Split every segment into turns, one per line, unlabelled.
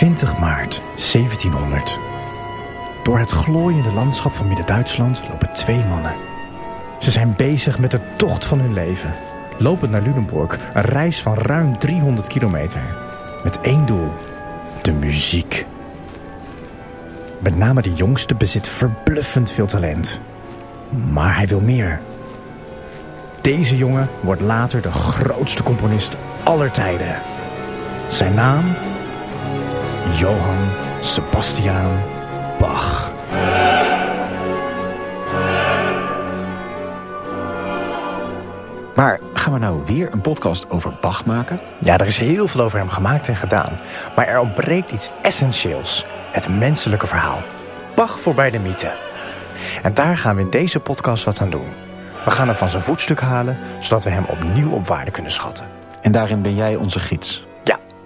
20 maart 1700. Door het glooiende landschap van Midden-Duitsland lopen twee mannen. Ze zijn bezig met de tocht van hun leven. Lopend naar Lunenburg, een reis van ruim 300 kilometer. Met één doel, de muziek. Met name de jongste bezit verbluffend veel talent. Maar hij wil meer. Deze jongen wordt later de grootste componist aller tijden. Zijn naam? Johann Sebastian Bach.
Maar gaan we nou weer een podcast over Bach maken?
Ja, er is heel veel over hem gemaakt en gedaan. Maar er ontbreekt iets essentieels. Het menselijke verhaal. Bach voorbij de mythe. En daar gaan we in deze podcast wat aan doen. We gaan hem van zijn voetstuk halen, zodat we hem opnieuw op waarde kunnen schatten.
En daarin ben jij onze gids.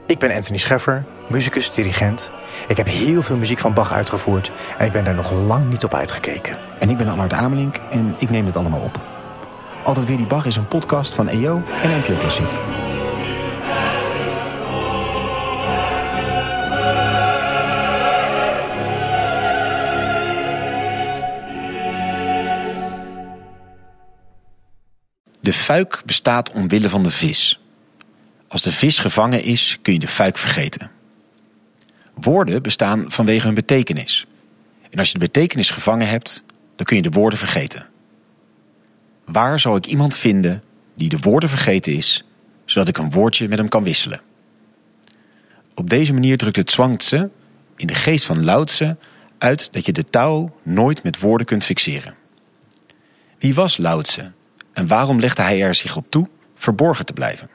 Ik ben Anthony Scheffer, muzikus, dirigent. Ik heb heel veel muziek van Bach uitgevoerd en ik ben daar nog lang niet op uitgekeken.
En ik ben Allard Amelink en ik neem het allemaal op. Altijd weer die Bach is een podcast van EO en NPO Klassiek. De fuik bestaat omwille van de vis. Als de vis gevangen is, kun je de fuik vergeten. Woorden bestaan vanwege hun betekenis. En als je de betekenis gevangen hebt, dan kun je de woorden vergeten. Waar zou ik iemand vinden die de woorden vergeten is, zodat ik een woordje met hem kan wisselen? Op deze manier drukt het Zwangtse, in de geest van Lao Tse, uit dat je de touw nooit met woorden kunt fixeren. Wie was Lao Tse en waarom legde hij er zich op toe verborgen te blijven?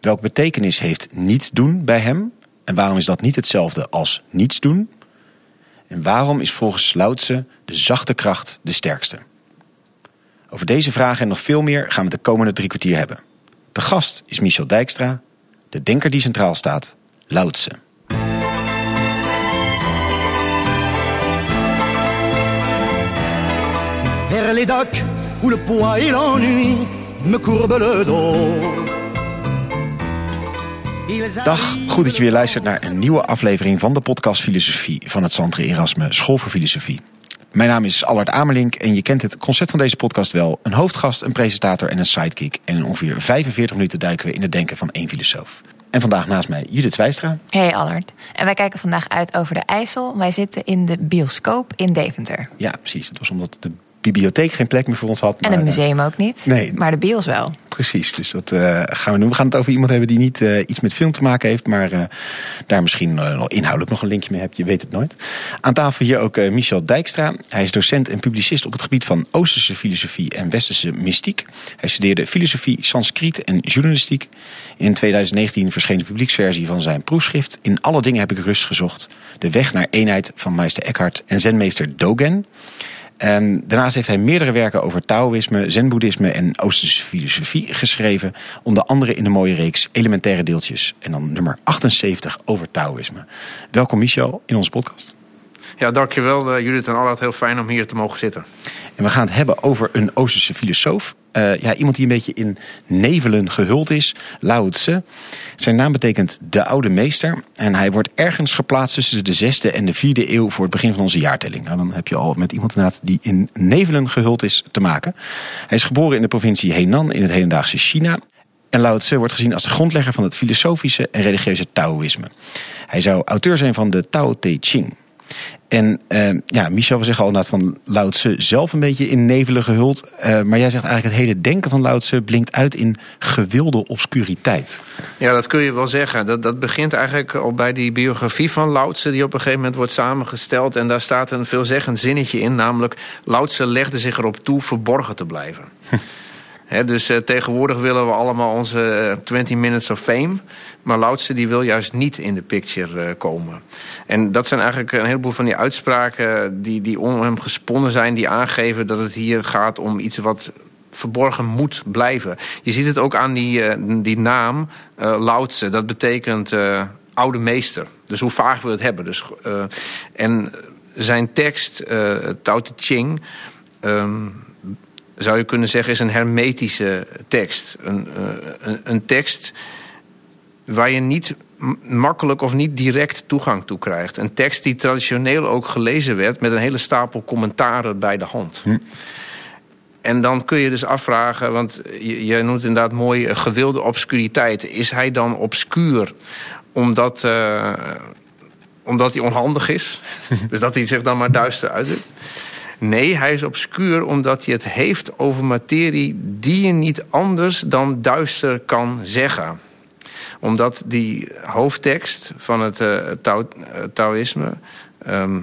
Welke betekenis heeft niets doen bij hem en waarom is dat niet hetzelfde als niets doen? En waarom is volgens Lao Tse de zachte kracht de sterkste? Over deze vragen en nog veel meer gaan we de komende drie kwartier hebben. De gast is Michel Dijkstra, de denker die centraal staat, Lao Tse.
Vers les docks où le poids et l'ennui me courbent le dos.
Dag, goed dat je weer luistert naar een nieuwe aflevering van de podcast Filosofie van het Centre Erasme School voor Filosofie. Mijn naam is Allard Amelink en je kent het concept van deze podcast wel. Een hoofdgast, een presentator en een sidekick. En in ongeveer 45 minuten duiken we in het denken van één filosoof. En vandaag naast mij Judith Wijstra.
Hey Allard. En wij kijken vandaag uit over de IJssel. Wij zitten in de bioscoop in Deventer.
Ja, precies. Het was omdat de bibliotheek geen plek meer voor ons had.
En het museum ook niet.
Nee.
Maar de bios wel.
Precies, dus dat uh, gaan we doen. We gaan het over iemand hebben die niet uh, iets met film te maken heeft, maar uh, daar misschien inhoudelijk nog een linkje mee hebt. Je weet het nooit. Aan tafel hier ook Michel Dijkstra. Hij is docent en publicist op het gebied van Oosterse filosofie en Westerse mystiek. Hij studeerde filosofie, Sanskriet en journalistiek. In 2019 verscheen de publieksversie van zijn proefschrift In alle dingen heb ik rust gezocht. De weg naar eenheid van meester Eckhart en zenmeester Dogen. En daarnaast heeft hij meerdere werken over Taoïsme, Zen-boeddhisme en Oosterse filosofie geschreven. Onder andere in de mooie reeks Elementaire Deeltjes. En dan nummer 78 over Taoïsme. Welkom Michel in onze podcast.
Ja, dankjewel Judith en Allard. Heel fijn om hier te mogen zitten.
En we gaan het hebben over een Oosterse filosoof. Uh, ja, iemand die een beetje in nevelen gehuld is. Lao Tse. Zijn naam betekent de oude meester. En hij wordt ergens geplaatst tussen de zesde en de vierde eeuw voor het begin van onze jaartelling. Nou, dan heb je al met iemand inderdaad die in nevelen gehuld is te maken. Hij is geboren in de provincie Henan in het hedendaagse China. En Lao Tse wordt gezien als de grondlegger van het filosofische en religieuze Taoïsme. Hij zou auteur zijn van de Tao Te Ching. En uh, ja, Michel, we zeggen al inderdaad van Lao Tse zelf een beetje in nevelen gehuld. Uh, maar jij zegt eigenlijk het hele denken van Lao Tse blinkt uit in gewilde obscuriteit.
Ja, dat kun je wel zeggen. Dat, dat begint eigenlijk al bij die biografie van Lao Tse... die op een gegeven moment wordt samengesteld. En daar staat een veelzeggend zinnetje in. Namelijk, Lao Tse legde zich erop toe verborgen te blijven. Dus uh, tegenwoordig willen we allemaal onze uh, 20 minutes of fame. Maar Loutse die wil juist niet in de picture uh, komen. En dat zijn eigenlijk een heleboel van die uitspraken die, die om hem gesponnen zijn. Die aangeven dat het hier gaat om iets wat verborgen moet blijven. Je ziet het ook aan die, die naam Loutse. Dat betekent oude meester. Dus hoe vaag je het hebben. Dus, en zijn tekst, Tao Te Ching... Um, zou je kunnen zeggen, is een hermetische tekst. Een, een, een, tekst waar je niet makkelijk of niet direct toegang toe krijgt. Een tekst die traditioneel ook gelezen werd met een hele stapel commentaren bij de hand. En dan kun je dus afvragen, want je noemt inderdaad mooi eh, gewilde obscuriteit. Is hij dan obscuur omdat, eh, omdat hij onhandig is? dus dat hij zich dan maar duister uitdrukt? Nee, hij is obscuur omdat hij het heeft over materie die je niet anders dan duister kan zeggen. Omdat die hoofdtekst van het eh, eh, Taoïsme, ehm,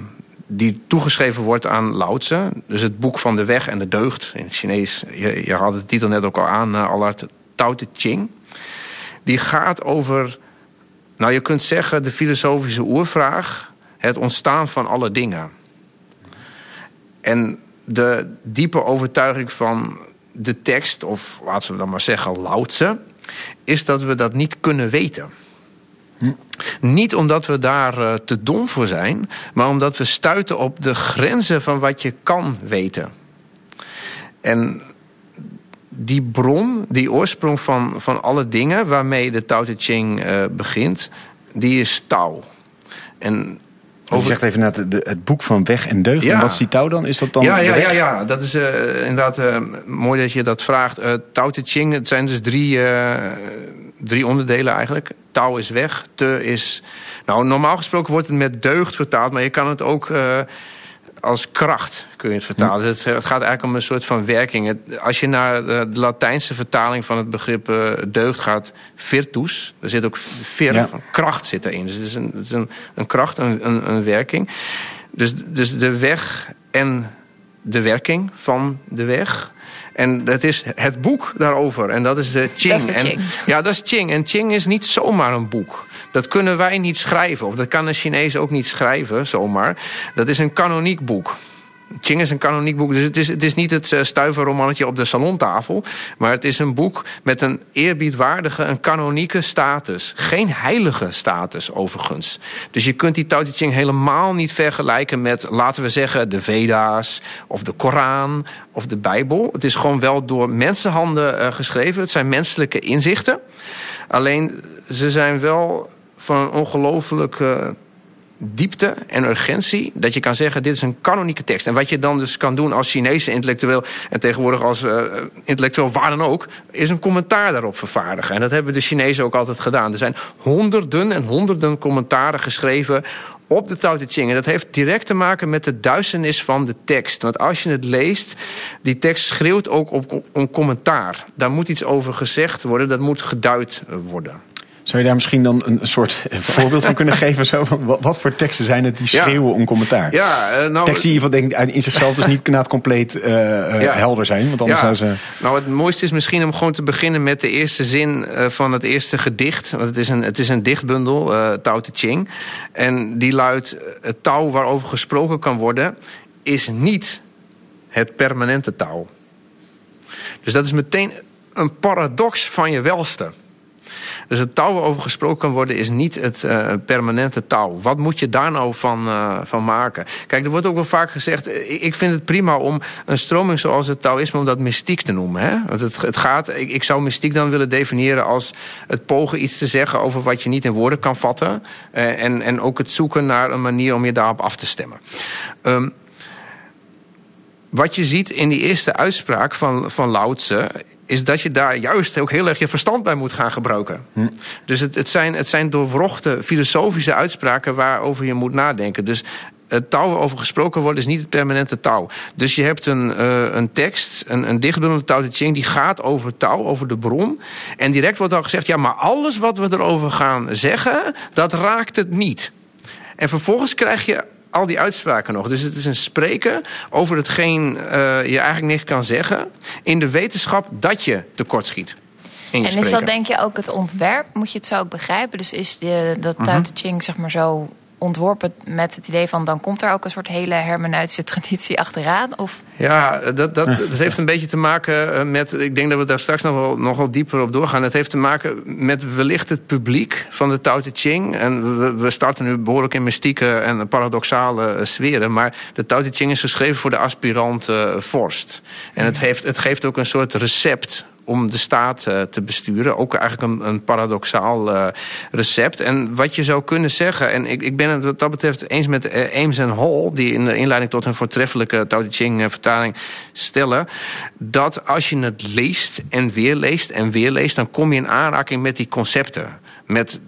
die toegeschreven wordt aan Lao Tse, dus het boek van de weg en de deugd in het Chinees. Je, je had de titel net ook al aan, uh, Allard Tao Te Ching. Die gaat over, nou je kunt zeggen, de filosofische oervraag, het ontstaan van alle dingen. En de diepe overtuiging van de tekst, of laten we dan maar zeggen Lao Tse, is dat we dat niet kunnen weten. Niet omdat we daar eh, te dom voor zijn, maar omdat we stuiten op de grenzen van wat je kan weten. En die bron, die oorsprong van, van alle dingen waarmee de Tao Te Ching eh, begint, die is Tao. En
Je zegt even naar het, de- het boek van weg en deugd.
Ja.
En wat is die touw dan? Is dat dan
ja, ja, ja, ja, dat is eh, inderdaad eh, mooi dat je dat vraagt. Eh Tao Te Ching, het zijn dus drie, drie onderdelen eigenlijk. Tao is weg, Te is... Nou, normaal gesproken wordt het met deugd vertaald... maar je kan het ook als kracht kun je het vertalen. Dus het, het gaat eigenlijk om een soort van werking. Het- als je naar de Latijnse vertaling van het begrip eh, deugd gaat... virtus, er zit ook vir,
Ja.
kracht zit erin. Dus het is een, het is een, een kracht, een, een, een werking. Dus, dus de weg en de werking van de weg. En dat is het boek daarover. En dat is de Ching.
Dat is de
En-
Ching.
ja, dat is Ching. En Ching is niet zomaar een boek. Dat kunnen wij niet schrijven. Of dat kan een Chinees ook niet schrijven, zomaar. Dat is een kanoniek boek. Ching is een kanoniek boek. Dus het is, het is niet het eh, stuiverromannetje op de salontafel. Maar het is een boek met een eerbiedwaardige, een kanonieke status. Geen heilige status, overigens. Dus je kunt die Tao Te Ching helemaal niet vergelijken met, laten we zeggen, de Veda's of de Koran of de Bijbel. Het is gewoon wel door mensenhanden eh, geschreven. Het zijn menselijke inzichten. Alleen ze zijn wel van een ongelooflijke diepte en urgentie. Dat je kan zeggen, dit is een kanonieke tekst. En wat je dan dus kan doen als Chinese intellectueel... en tegenwoordig als eh, intellectueel waar dan ook... is een commentaar daarop vervaardigen. En dat hebben de Chinezen ook altijd gedaan. Er zijn honderden en honderden commentaren geschreven op de Tao Te Ching. En dat heeft direct te maken met de duisternis van de tekst. Want als je het leest, die tekst schreeuwt ook op een commentaar. Daar moet iets over gezegd worden, dat moet geduid worden.
Zou je daar misschien dan een soort voorbeeld van kunnen geven? Zo? Van Wat, voor teksten zijn het die
Ja.
schreeuwen om commentaar?
Ja, eh, nou,
Teksten die geval denk, in zichzelf dus niet inderdaad compleet eh, eh,
Ja.
helder zijn. Want anders
Ja.
zou ze...
Nou, het mooiste is misschien om gewoon te beginnen met de eerste zin eh, van het eerste gedicht. Want het is een, het is een dichtbundel, eh Tao Te Ching. En die luidt: eh, Het touw waarover gesproken kan worden, is niet het permanente touw. Dus dat is meteen een paradox van je welste. Dus het touw waarover gesproken kan worden is niet het eh, permanente touw. Wat moet je daar nou van, eh, van maken? Kijk, er wordt ook wel vaak gezegd... eh, ik vind het prima om een stroming zoals het Taoïsme... om dat mystiek te noemen. Hè? Want het, het gaat, ik, zou mystiek dan willen definiëren als het pogen iets te zeggen... over wat je niet in woorden kan vatten. en, en ook het zoeken naar een manier om je daarop af te stemmen. Ehm, wat je ziet in die eerste uitspraak van, van Lao Tse... is dat je daar juist ook heel erg je verstand bij moet gaan gebruiken. Dus het, het, zijn, het zijn doorwrochte filosofische uitspraken... waarover je moet nadenken. Dus het touw waarover gesproken wordt is niet het permanente touw. Dus je hebt een, eh, een tekst, een, een dichtbundel Tao Te Ching... die gaat over touw, over de bron. En direct wordt al gezegd... ja, maar alles wat we erover gaan zeggen, dat raakt het niet. En vervolgens krijg je al die uitspraken nog. Dus het is een spreken over hetgeen eh, je eigenlijk niks kan zeggen... in de wetenschap dat je tekortschiet.
En is dat denk je ook het ontwerp? Moet je het zo ook begrijpen? Dus is de, dat. Tao Te Ching zeg maar zo ontworpen met het idee van... dan komt er ook een soort hele hermeneutische traditie achteraan? Of
Ja, dat, dat, dat heeft een beetje te maken eh, met... ik denk dat we daar straks nog wel, nog wel dieper op doorgaan. Het heeft te maken met wellicht het publiek van de Tao Te Ching. En we, we starten nu behoorlijk in mystieke en paradoxale eh, sferen. Maar de Tao Te Ching is geschreven voor de aspirant eh, vorst. En het, heeft, het geeft ook een soort recept om de staat eh, te besturen. Ook eigenlijk een, een paradoxaal uh, recept. En wat je zou kunnen zeggen, en ik, ik ben het wat dat betreft eens met uh, Ames en Hall, die in de inleiding tot een voortreffelijke Tao Te Ching vertaling stellen, dat als je het leest en weer leest en weer leest, dan kom je in aanraking met die concepten. Met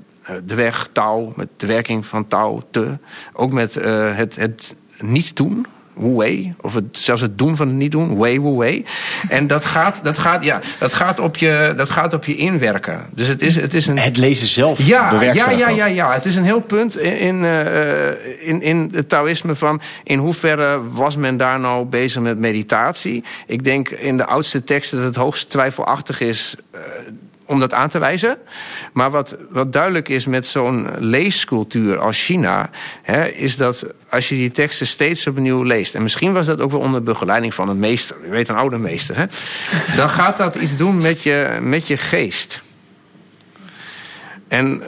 de weg, touw, met de werking van touw, te. Ook met het, het niet doen wu Of het, zelfs het doen van het niet doen. Wei, wu En dat gaat, dat, gaat, ja, dat, gaat op je, dat gaat op je inwerken. Dus het is, het is een...
Het lezen zelf
ja, ja, ja, ja, ja. Het is een heel punt in, in, uh, in, in het Taoïsme van... in hoeverre was men daar nou bezig met meditatie? Ik denk in de oudste teksten dat het hoogst twijfelachtig is... Uh, om dat aan te wijzen. Maar wat, wat duidelijk is met zo'n leescultuur als China... Hè, is dat als je die teksten steeds opnieuw leest... en misschien was dat ook wel onder begeleiding van een meester... je weet een oude meester, hè, dan gaat dat iets doen met je, met je geest. En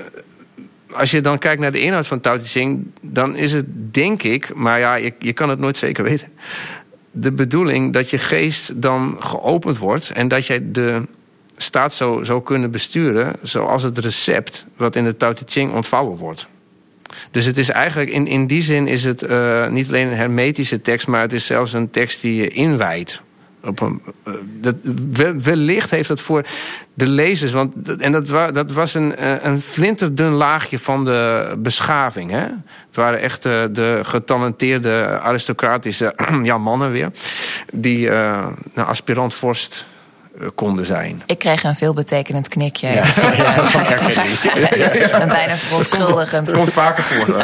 als je dan kijkt naar de inhoud van Tao Te Ching... dan is het, denk ik, maar ja, je, je kan het nooit zeker weten... de bedoeling dat je geest dan geopend wordt... en dat jij de staat zou, zou kunnen besturen zoals het recept wat in de Tao Te Ching ontvouwen wordt. Dus het is eigenlijk, in, in die zin is het uh, niet alleen een hermetische tekst, maar het is zelfs een tekst die je inwijdt. Op een, uh, dat, wellicht heeft dat voor de lezers, want en dat, dat was een, uh, een flinterdun laagje van de beschaving. Hè? Het waren echt de getalenteerde aristocratische ja, mannen weer, die nou, aspirant-vorst konden zijn.
Ik kreeg een veelbetekenend knikje. Ja, ja, bijna verontschuldigend.
Komt vaker voor.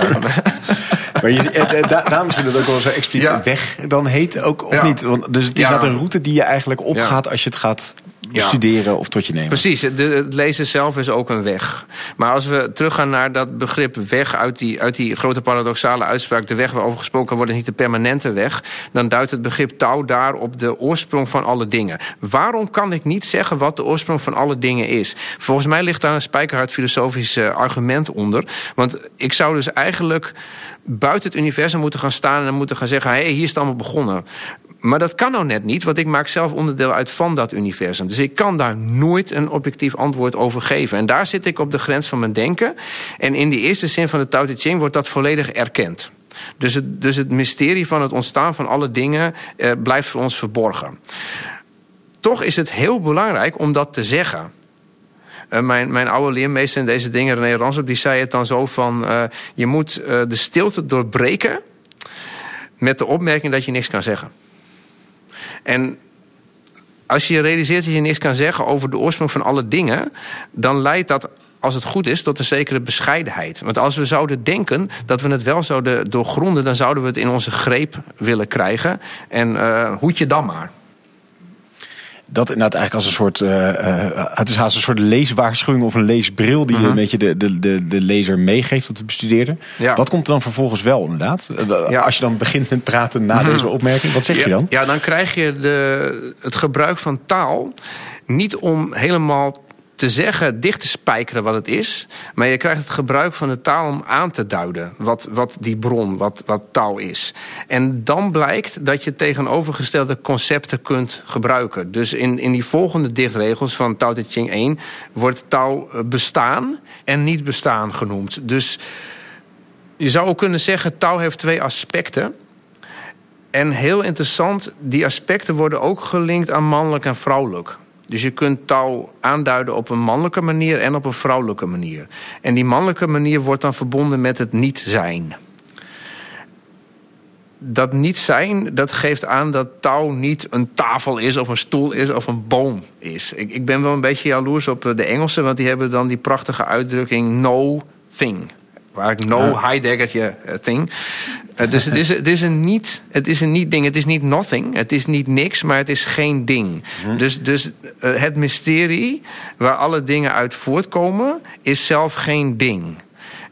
Maar je, eh, eh, daarom is het ook wel zo expliciet weg dan heet, ook, of niet? Want, dus het is ja. een route die je eigenlijk opgaat als je het gaat studeren of tot je nemen.
Precies, het lezen zelf is ook een weg. Maar als we teruggaan naar dat begrip weg uit die, uit die grote paradoxale uitspraak... de weg waarover gesproken wordt is niet de permanente weg... dan duidt het begrip touw daar op de oorsprong van alle dingen. Waarom kan ik niet zeggen wat de oorsprong van alle dingen is? Volgens mij ligt daar een spijkerhard filosofisch eh, argument onder. Want ik zou dus eigenlijk buiten het universum moeten gaan staan... en dan moeten gaan zeggen, hé, hey, hier is het allemaal begonnen. Maar dat kan nou net niet, want ik maak zelf onderdeel uit van dat universum. Dus ik kan daar nooit een objectief antwoord over geven. En daar zit ik op de grens van mijn denken. En in die eerste zin van de Tao Te Ching wordt dat volledig erkend. Dus het, dus het mysterie van het ontstaan van alle dingen eh, blijft voor ons verborgen. Toch is het heel belangrijk om dat te zeggen. Uh, mijn, mijn oude leermeester in deze dingen, René Ransop, die zei het dan zo van... Uh, je moet uh, de stilte doorbreken met de opmerking dat je niks kan zeggen. En als je realiseert dat je niks kan zeggen over de oorsprong van alle dingen, dan leidt dat als het goed is, tot een zekere bescheidenheid. Want als we zouden denken dat we het wel zouden doorgronden... dan zouden we het in onze greep willen krijgen. En uh, hoed je dan maar
dat inderdaad eigenlijk als een soort. Uh, het is haast een soort leeswaarschuwing of een leesbril die je mhm. een beetje de, de, de, de lezer meegeeft tot de bestudeerder. Wat komt er dan vervolgens wel inderdaad? Ja. Als je dan begint met praten na mhm. deze opmerking, wat zeg
je
dan?
Ja, dan krijg je de, het gebruik van taal niet om helemaal te zeggen, dicht te spijkeren wat het is. Maar je krijgt het gebruik van de taal om aan te duiden wat, wat die bron, wat, wat taal is. En dan blijkt dat je tegenovergestelde concepten kunt gebruiken. Dus in, in die volgende dichtregels van Tao Te Ching 1 wordt taal bestaan en niet bestaan genoemd. Dus je zou ook kunnen zeggen, taal heeft twee aspecten. En heel interessant, die aspecten worden ook gelinkt aan mannelijk en vrouwelijk. Dus je kunt touw aanduiden op een mannelijke manier en op een vrouwelijke manier. En die mannelijke manier wordt dan verbonden met het niet zijn. Dat niet zijn, dat geeft aan dat touw niet een tafel is of een stoel is of een boom is. Ik, ik ben wel een beetje jaloers op de Engelsen, want die hebben dan die prachtige uitdrukking no thing. Waar ik no. Heideggertje uh, thing. Uh, dus het is, het, is een niet, het is een niet ding. Het is niet nothing. Het is niet niks, maar het is geen ding. Hm. Dus, dus uh, het mysterie waar alle dingen uit voortkomen... is zelf geen ding.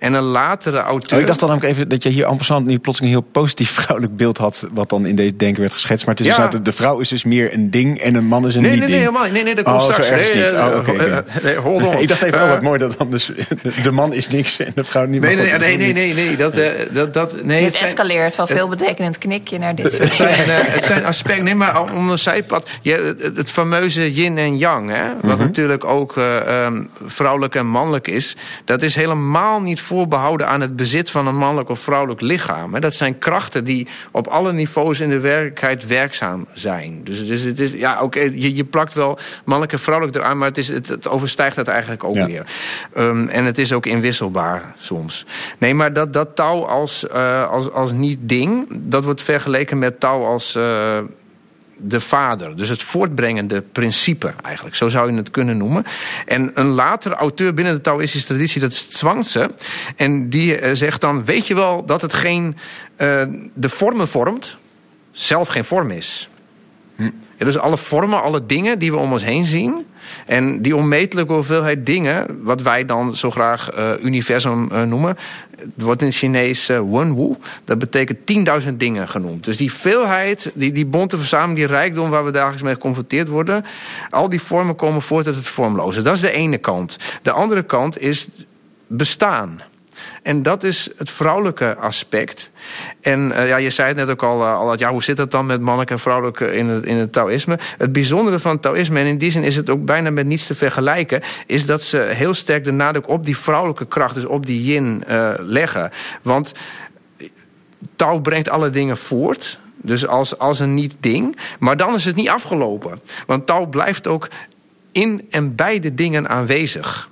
En een latere auteur...
Oh, ik dacht dan ook even dat je hier amper nu plotseling een heel positief vrouwelijk beeld had. Wat dan in deze denken werd geschetst. Maar het is
Ja.
dus de vrouw is dus meer een ding en een man is een
Nee,
niet
nee, nee,
ding.
helemaal niet. Nee, nee, dat komt
Oh, zo
straks. nee,
niet.
eh,
Oh,
eh, nee, hold on.
ik dacht even, oh
Eh,
wat mooi dat dan dus de- man is niks en de vrouw niet
Nee,
maar
nee, nee, nee,
niet-
nee, nee. Dat, eh, dat, dat, nee
Het
zijn-
escaleert van veelbetekenend knikje naar dit soort
Het zijn, eh, het zijn aspecten, nee, maar om een zijpad. Je, het, het fameuze yin en yang, hè, wat natuurlijk ook eh, ehm, vrouwelijk en mannelijk is. Dat is helemaal niet voorbehouden aan het bezit van een mannelijk of vrouwelijk lichaam. Dat zijn krachten die op alle niveaus in de werkelijkheid werkzaam zijn. Dus, dus het is, ja, oké, je, je plakt wel mannelijk en vrouwelijk eraan, maar het, is, het, het overstijgt dat eigenlijk ook
Ja.
weer. Ehm, en het is ook inwisselbaar soms. Nee, maar dat, dat touw als, eh, als, als niet-ding, dat wordt vergeleken met touw als eh, de vader. Dus het voortbrengende principe eigenlijk. Zo zou je het kunnen noemen. En een latere auteur binnen de Taoïstische traditie, dat is Zwangse. En die eh, zegt dan, weet je wel dat het geen eh, de vormen vormt, zelf geen vorm is. Dus alle vormen, alle dingen die we om ons heen zien. En die onmetelijke hoeveelheid dingen, wat wij dan zo graag eh, universum eh, noemen. Het wordt in het Chinees Wenwu. Dat betekent 10.000 dingen genoemd. Dus die veelheid, die, die bonte verzameling, die rijkdom waar we dagelijks mee geconfronteerd worden. Al die vormen komen voort uit het vormloze. Dat is de ene kant. De andere kant is bestaan. En dat is het vrouwelijke aspect. En eh, ja, je zei het net ook al, eh, al dat, ja, hoe zit dat dan met mannelijk en vrouwelijk in het, in het Taoïsme? Het bijzondere van het Taoïsme, en in die zin is het ook bijna met niets te vergelijken, is dat ze heel sterk de nadruk op die vrouwelijke kracht, dus op die yin, eh, leggen. Want Tao brengt alle dingen voort. Dus als, als een niet-ding. Maar dan is het niet afgelopen. Want Tao blijft ook in en bij de dingen aanwezig.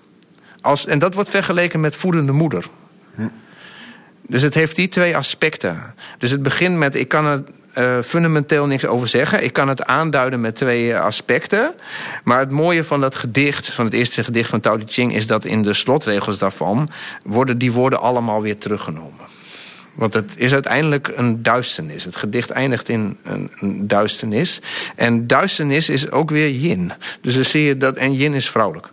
Als, en dat wordt vergeleken met voedende moeder. Dus het heeft die twee aspecten. Dus het begint met, ik kan er eh, fundamenteel niks over zeggen. Ik kan het aanduiden met twee eh, aspecten. Maar het mooie van dat gedicht, van het eerste gedicht van Tao Te Ching... is dat in de slotregels daarvan worden die woorden allemaal weer teruggenomen. Want het is uiteindelijk een duisternis. Het gedicht eindigt in een, een duisternis. En duisternis is ook weer yin. Dus dan zie je dat. En yin is vrouwelijk.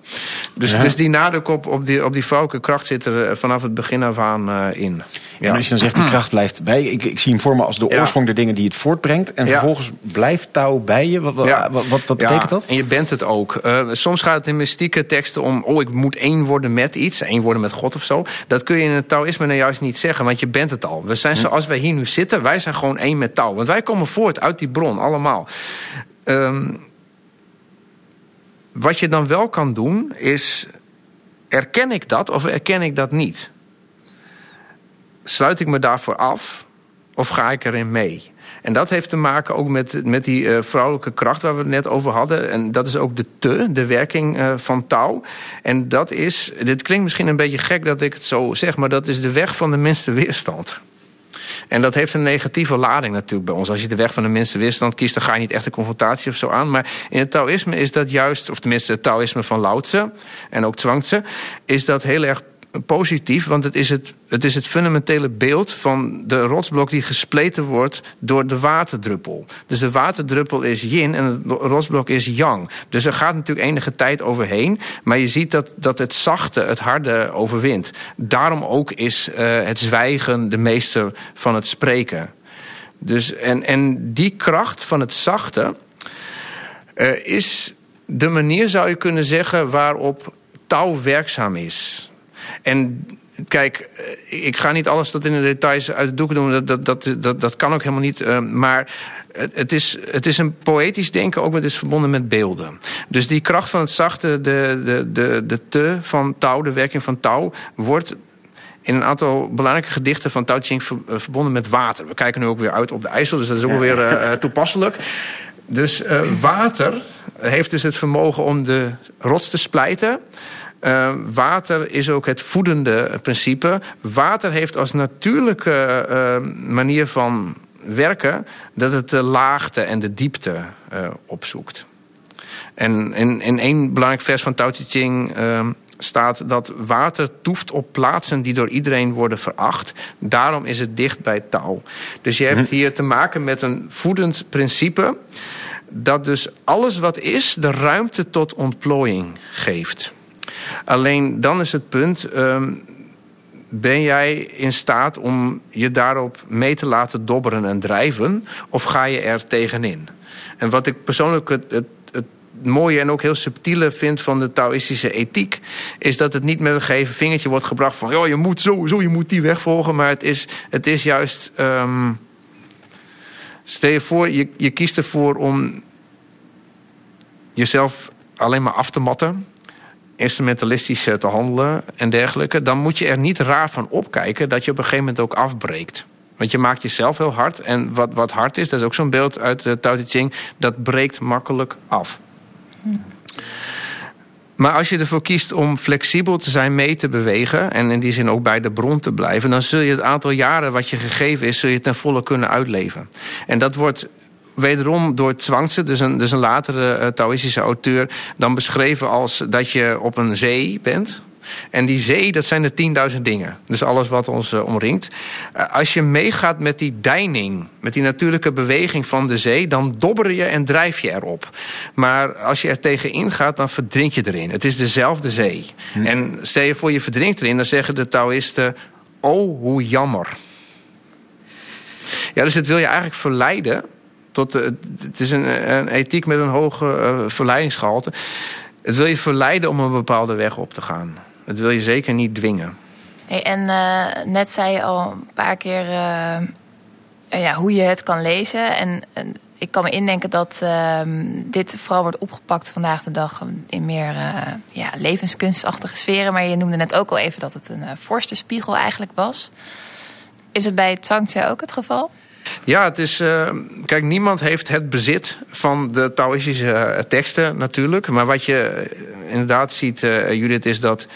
Dus, dus die nadruk op, op, die, op die vrouwelijke kracht zit er eh, vanaf het begin af aan eh, in.
En als je dan zegt, die kracht blijft bij je. Ik, ik zie hem voor me als de
Ja.
oorsprong der dingen die het voortbrengt. En
Ja.
vervolgens blijft touw bij je. Wat, wat,
Ja.
wat, wat, wat betekent
Ja,
dat?
En je bent het ook. Eh, soms gaat het in mystieke teksten om... oh, ik moet één worden met iets. één worden met God of zo. Dat kun je in het Taoïsme nou juist niet zeggen. Want je bent het al. We zijn zoals wij hier nu zitten. Wij zijn gewoon één met Tao. Want wij komen voort uit die bron. Allemaal. Ehm, wat je dan wel kan doen is... erken ik dat of erken ik dat niet? Sluit ik me daarvoor af of ga ik erin mee? En dat heeft te maken ook met, met die eh, vrouwelijke kracht waar we het net over hadden. En dat is ook de te, de werking eh, van touw. En dat is, dit klinkt misschien een beetje gek dat ik het zo zeg, maar dat is de weg van de minste weerstand. En dat heeft een negatieve lading natuurlijk bij ons. Als je de weg van de minste weerstand kiest, dan ga je niet echt een confrontatie of zo aan. Maar in het Taoïsme is dat juist, of tenminste het Taoïsme van Lao Tse en ook Zhuangzi, is dat heel erg positief, want het is het, het is het fundamentele beeld van de rotsblok die gespleten wordt door de waterdruppel. Dus de waterdruppel is yin en het rotsblok is yang. Dus er gaat natuurlijk enige tijd overheen, maar je ziet dat, dat het zachte het harde overwint. Daarom ook is eh, het zwijgen de meester van het spreken. Dus, en, en die kracht van het zachte eh, is de manier, zou je kunnen zeggen, waarop touw werkzaam is. En kijk, eh, ik ga niet alles tot in de details uit de doeken doen. Dat, dat, dat, dat, dat kan ook helemaal niet. eh, Maar het, is, het is een poëtisch denken, ook met het is verbonden met beelden. Dus die kracht van het zachte, de, de, de, de te van touw, de werking van touw, wordt in een aantal belangrijke gedichten van Tao Ching eh, verbonden met water. We kijken nu ook weer uit op de IJssel, dus dat is ook weer toepasselijk. Dus water heeft dus het vermogen om de rots te splijten. Eh, water is ook het voedende principe. Water heeft als natuurlijke eh, manier van werken dat het de laagte en de diepte eh, opzoekt. En in, in één belangrijk vers van Tao Te Ching eh, staat dat water toeft op plaatsen die door iedereen worden veracht. Daarom is het dicht bij touw. Dus je hebt hier te maken met een voedend principe dat dus alles wat is de ruimte tot ontplooiing geeft. Alleen dan is het punt. ehm, ben jij in staat om je daarop mee te laten dobberen en drijven? Of ga je er tegenin? En wat ik persoonlijk het, het, het mooie en ook heel subtiele vind van de Taoïstische ethiek, is dat het niet met een gegeven vingertje wordt gebracht van oh, je moet sowieso, je moet die weg volgen. Maar het is, het is juist. ehm, stel je voor, je, je kiest ervoor om jezelf alleen maar af te matten instrumentalistisch eh, te handelen en dergelijke, dan moet je er niet raar van opkijken dat je op een gegeven moment ook afbreekt. Want je maakt jezelf heel hard. En wat, wat hard is, dat is ook zo'n beeld uit de Tao Te Ching, dat breekt makkelijk af. Maar als je ervoor kiest om flexibel te zijn, mee te bewegen... en in die zin ook bij de bron te blijven... dan zul je het aantal jaren wat je gegeven is... zul je ten volle kunnen uitleven. En dat wordt wederom door Zwangse, dus een, dus een latere uh, Taoïstische auteur... dan beschreven als dat je op een zee bent... En die zee, dat zijn de 10.000 dingen. Dus alles wat ons uh, omringt. Uh, als je meegaat met die deining, met die natuurlijke beweging van de zee, dan dobber je en drijf je erop. Maar als je er tegenin gaat, dan verdrink je erin. Het is dezelfde zee. Hm. En stel je voor je verdrinkt erin, dan zeggen de Taoïsten: Oh, hoe jammer. Ja, dus het wil je eigenlijk verleiden. Tot, uh, het is een, een, ethiek met een hoge verleidingsgehalte. Het wil je verleiden om een bepaalde weg op te gaan. Dat wil je zeker niet dwingen.
En uh, net zei je al een paar keer ja, hoe je het kan lezen. En, ik kan me indenken dat uh, dit vooral wordt opgepakt vandaag de dag in meer ja, levenskunstachtige sferen. Maar je noemde net ook al even dat het een vorstenspiegel eigenlijk was. Is het bij Tsangtse ook het geval?
Ja, het is. Uh, kijk, niemand heeft het bezit van de Taoïstische teksten natuurlijk. Maar wat je inderdaad ziet, Judith, is dat.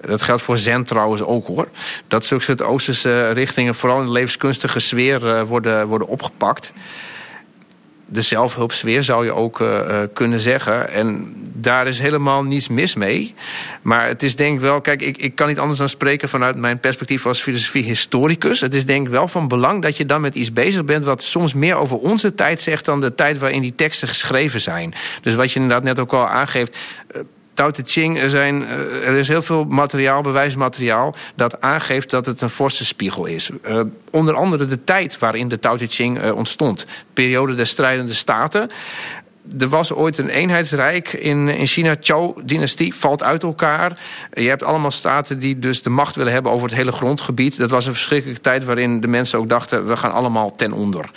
Dat geldt voor Zen trouwens ook hoor. Dat zulke soort Oosterse richtingen, vooral in de levenskunstige sfeer, worden, worden opgepakt. De zelfhulpsfeer zou je ook uh, kunnen zeggen. En daar is helemaal niets mis mee. Maar het is denk ik wel, kijk, ik, ik kan niet anders dan spreken vanuit mijn perspectief als filosofie-historicus. Het is denk ik wel van belang dat je dan met iets bezig bent wat soms meer over onze tijd zegt dan de tijd waarin die teksten geschreven zijn. Dus wat je inderdaad net ook al aangeeft. Uh, Tao Te Ching, zijn, er is heel veel materiaal, bewijsmateriaal... dat aangeeft dat het een vorstenspiegel is. Uh, onder andere de tijd waarin de Tao Te Ching uh, ontstond. Periode der strijdende staten er was ooit een eenheidsrijk in, in China. Zhou-dynastie valt uit elkaar. Je hebt allemaal staten die dus de macht willen hebben over het hele grondgebied. Dat was een verschrikkelijke tijd waarin de mensen ook dachten... we gaan allemaal ten onder.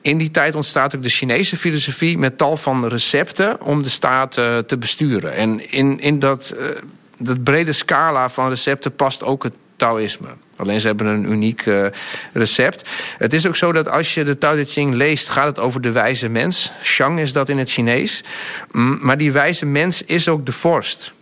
In die tijd ontstaat ook de Chinese filosofie... met tal van recepten om de staat uh, te besturen. En in, in dat, uh, dat brede scala van recepten past ook het Taoïsme. Alleen ze hebben een uniek uh, recept. Het is ook zo dat als je de Tao Te Ching leest, gaat het over de wijze mens. Shang is dat in het Chinees. Mm, maar die wijze mens is ook de vorst.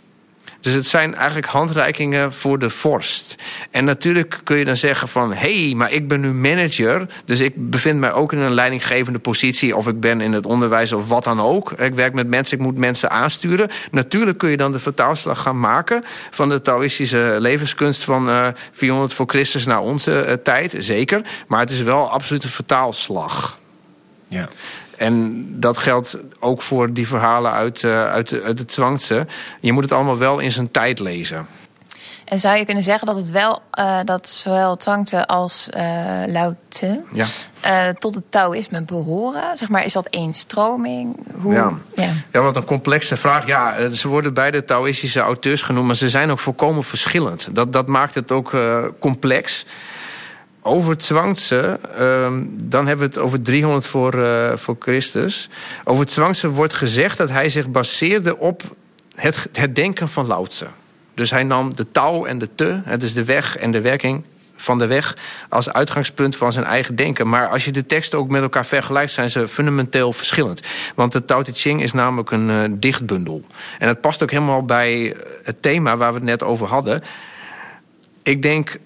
Dus het zijn eigenlijk handreikingen voor de vorst. En natuurlijk kun je dan zeggen van... hé, hey, maar ik ben nu manager... dus ik bevind mij ook in een leidinggevende positie... of ik ben in het onderwijs of wat dan ook. Ik werk met mensen, ik moet mensen aansturen. Natuurlijk kun je dan de vertaalslag gaan maken... van de Taoïstische levenskunst van uh, 400 voor Christus naar onze uh, tijd. Zeker, maar het is wel absoluut een vertaalslag.
Ja.
En dat geldt ook voor die verhalen uit, uh, uit, uit het Zwangse. Je moet het allemaal wel in zijn tijd lezen.
En zou je kunnen zeggen dat het wel, uh, dat zowel Zhangte als uh, Lao Tse
ja.
uh, tot het Taoïsme behoren? Zeg maar, is dat één stroming? Hoe,
ja. Ja. ja, wat een complexe vraag. Ja, ze worden beide Taoïstische auteurs genoemd, maar ze zijn ook volkomen verschillend. Dat, dat maakt het ook complex. Over Zwangse, uh, dan hebben we het over 300 voor, uh, voor Christus. Over Zwangse wordt gezegd dat hij zich baseerde op het, het denken van Lao. Dus hij nam de touw en de te, het is de weg en de werking van de weg, als uitgangspunt van zijn eigen denken. Maar als je de teksten ook met elkaar vergelijkt, zijn ze fundamenteel verschillend. Want de Tao Te Ching is namelijk een uh, dichtbundel. En het past ook helemaal bij het thema waar we het net over hadden. Ik denk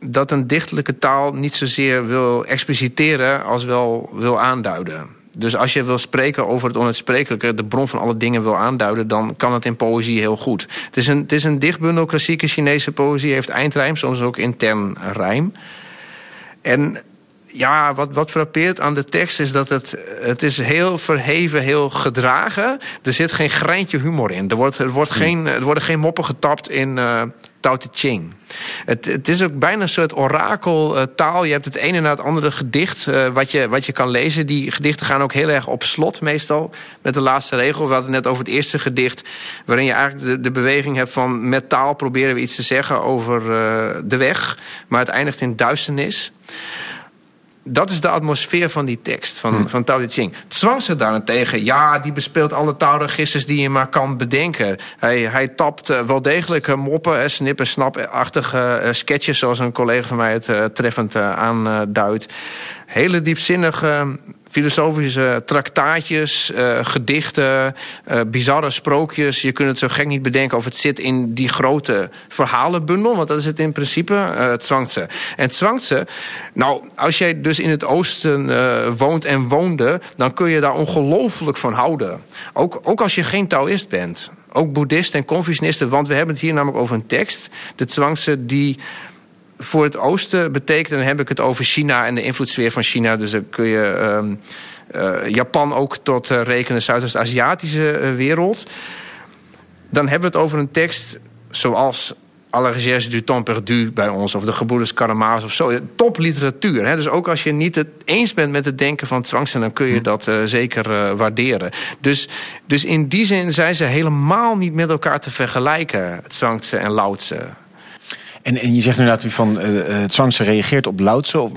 dat een dichtelijke taal niet zozeer wil expliciteren als wel wil aanduiden. Dus als je wil spreken over het onuitsprekelijke, de bron van alle dingen wil aanduiden, dan kan het in poëzie heel goed. Het is een, het is een dichtbundel, klassieke Chinese poëzie heeft eindrijm, soms ook intern rijm. En ja, wat, wat frappeert aan de tekst is dat het, het is heel verheven, heel gedragen. Er zit geen greintje humor in. Er, wordt, er, wordt geen, er worden geen moppen getapt in, uh, Tao Te Ching. Het, het is ook bijna een soort orakeltaal. Je hebt het ene na het andere gedicht uh, wat, je, wat je kan lezen. Die gedichten gaan ook heel erg op slot meestal. Met de laatste regel. We hadden het net over het eerste gedicht. Waarin je eigenlijk de, beweging hebt van met taal proberen we iets te zeggen over uh, de weg. Maar het eindigt in duisternis dat is de atmosfeer van die tekst van, hmm. van Tao Te Ching. Zwangs daarentegen, ja, die bespeelt alle taalregisters die je maar kan bedenken. Hij, hij tapt uh, wel degelijk uh, moppen, uh, snip- en snap-achtige sketches... zoals een collega van mij het treffend aanduidt. Hele diepzinnige filosofische traktaatjes, uh, gedichten, uh, bizarre sprookjes. Je kunt het zo gek niet bedenken of het zit in die grote verhalenbundel. Want dat is het in principe, uh, het Zwangse. En het Zwangse, nou, als jij dus in het oosten woont en woonde... dan kun je daar ongelooflijk van houden. Ook, ook als je geen Taoïst bent. Ook boeddhisten en Confucianisten. Want we hebben het hier namelijk over een tekst. De Zwangse die voor het oosten betekent, dan heb ik het over China en de invloedssfeer van China. Dus dan kun je um, uh, Japan ook tot uh, rekenen, Zuidoost-Aziatische uh, wereld. Dan hebben we het over een tekst zoals À la du temps perdu bij ons, of de Gebroeders Karamazov of zo. Topliteratuur. Hè? Dus ook als je niet het eens bent met het denken van Zwangsen, dan kun je hm. dat uh, zeker uh, waarderen. Dus, dus in die zin zijn ze helemaal niet met elkaar te vergelijken, Zwangsen en Lautse.
En, en je zegt inderdaad van uh, reageert op Lao Tse.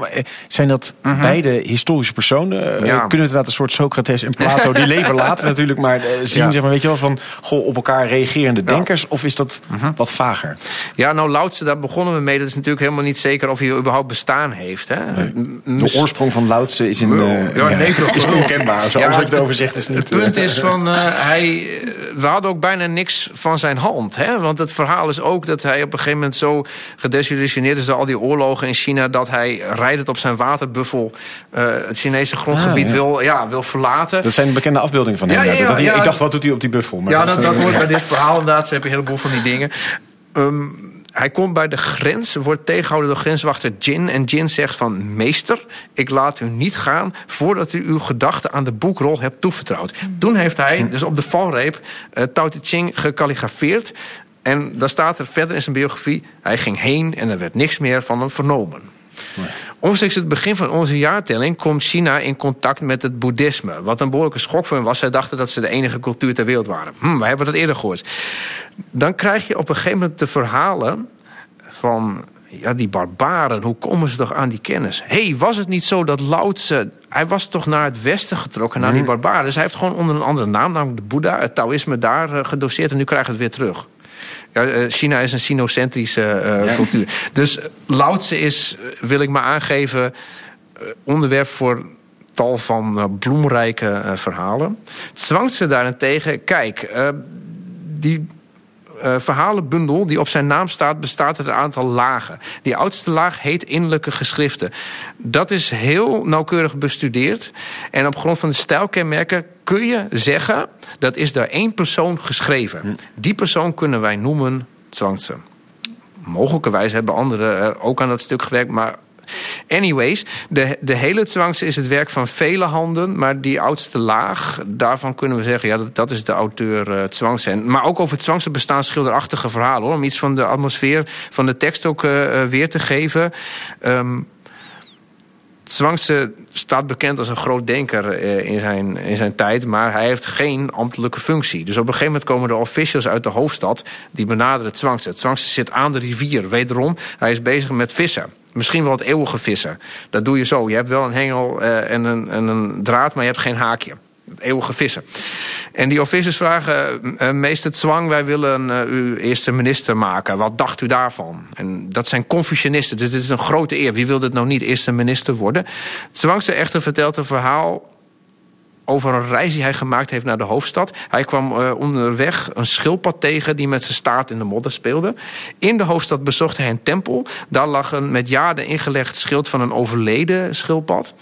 Zijn dat uh mhm. -huh. beide historische personen? Ja. Kunnen we inderdaad een soort Socrates en Plato, die leven later natuurlijk, maar zien, ja. zeg maar, weet je wel, van goh, op elkaar reagerende denkers? Of is dat mhm. -huh. wat vager?
Ja, nou, Lao Tse, daar begonnen we mee. Dat is natuurlijk helemaal niet zeker of hij überhaupt bestaan heeft. Hè?
Nee. De oorsprong van Lao Tse is in. Nee, is onkenbaar. Zo, alles wat je erover zegt is niet.
Het punt is van, hij, we hadden ook bijna niks van zijn hand. Hè? Want het verhaal is ook dat hij op een gegeven moment zo gedesillusioneerd is door al die oorlogen in China... dat hij rijdend op zijn waterbuffel uh, het Chinese grondgebied ah, ja. Wil, ja, wil verlaten.
Dat zijn bekende afbeeldingen van hem. Ja, dat hij, ik dacht, wat doet hij op die buffel?
Maar ja, dat, dat, hoort bij dit verhaal inderdaad. Ze hebben een heleboel van die dingen. Um, hij komt bij de grens, wordt tegengehouden door grenswachter Jin. En Jin zegt van, meester, ik laat u niet gaan... voordat u uw gedachten aan de boekrol hebt toevertrouwd. Toen heeft hij dus op de valreep uh, Tao Te Ching gekalligrafeerd. En daar staat er verder in zijn biografie... hij ging heen en er werd niks meer van hem vernomen. Nee. Omstreeks het begin van onze jaartelling komt China in contact met het boeddhisme. Wat een behoorlijke schok voor hen was. Zij dachten dat ze de enige cultuur ter wereld waren. Hm, wij hebben dat eerder gehoord. Dan krijg je op een gegeven moment de verhalen van ja, die barbaren, hoe komen ze toch aan die kennis? Hé, hey, was het niet zo dat Lao Tse, hij was toch naar het westen getrokken, naar die barbaren. Dus hij heeft gewoon onder een andere naam, namelijk de Boeddha, het Taoïsme daar uh, gedoseerd en nu krijgt het weer terug. Ja, uh, China is een sinocentrische uh, ja. cultuur. Dus Lao Tse is, wil ik maar aangeven, onderwerp voor tal van bloemrijke verhalen. Zwangse daarentegen, kijk, die uh, verhalenbundel die op zijn naam staat, bestaat uit een aantal lagen. Die oudste laag heet innerlijke geschriften. Dat is heel nauwkeurig bestudeerd. En op grond van de stijlkenmerken kun je zeggen... dat is door één persoon geschreven. Hm. Die persoon kunnen wij noemen Zwangse. Mogelijkerwijs hebben anderen er ook aan dat stuk gewerkt... maar Anyways, de, de hele Zwangse is het werk van vele handen. Maar die oudste laag, daarvan kunnen we zeggen... ja, dat, dat is de auteur uh, Zwangse. Maar ook over het Zwangse bestaan schilderachtige verhalen. Hoor, om iets van de atmosfeer van de tekst ook uh, weer te geven. Um, Zwangse staat bekend als een groot denker in zijn, in zijn tijd... maar hij heeft geen ambtelijke functie. Dus op een gegeven moment komen de officials uit de hoofdstad... die benaderen Zwangse. Zwangse zit aan de rivier, wederom. Hij is bezig met vissen. Misschien wel het eeuwige vissen. Dat doe je zo. Je hebt wel een hengel uh, en, een, en een draad, maar je hebt geen haakje. Het eeuwige vissen. En die officiers vragen, uh, meester Zwang, wij willen u eerste minister maken. Wat dacht u daarvan? En dat zijn Confucianisten, dus dit is een grote eer. Wie wil dit nou niet eerste minister worden? Zwangse echter vertelt een verhaal over een reis die hij gemaakt heeft naar de hoofdstad. Hij kwam uh, onderweg een schildpad tegen die met zijn staart in de modder speelde. In de hoofdstad bezocht hij een tempel. Daar lag een met jaren ingelegd schild van een overleden schildpad.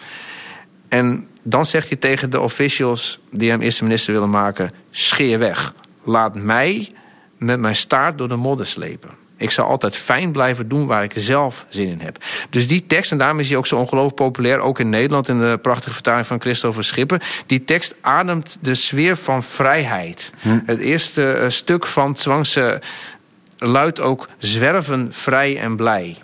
En dan zegt hij tegen de officials die hem eerste minister willen maken... scheer weg, laat mij met mijn staart door de modder slepen. Ik zal altijd fijn blijven doen waar ik zelf zin in heb. Dus die tekst, en daarom is hij ook zo ongelooflijk populair... ook in Nederland in de prachtige vertaling van Christopher Schipper... die tekst ademt de sfeer van vrijheid. Hm. Het eerste uh, stuk van Zwangse luidt ook zwerven vrij en blij.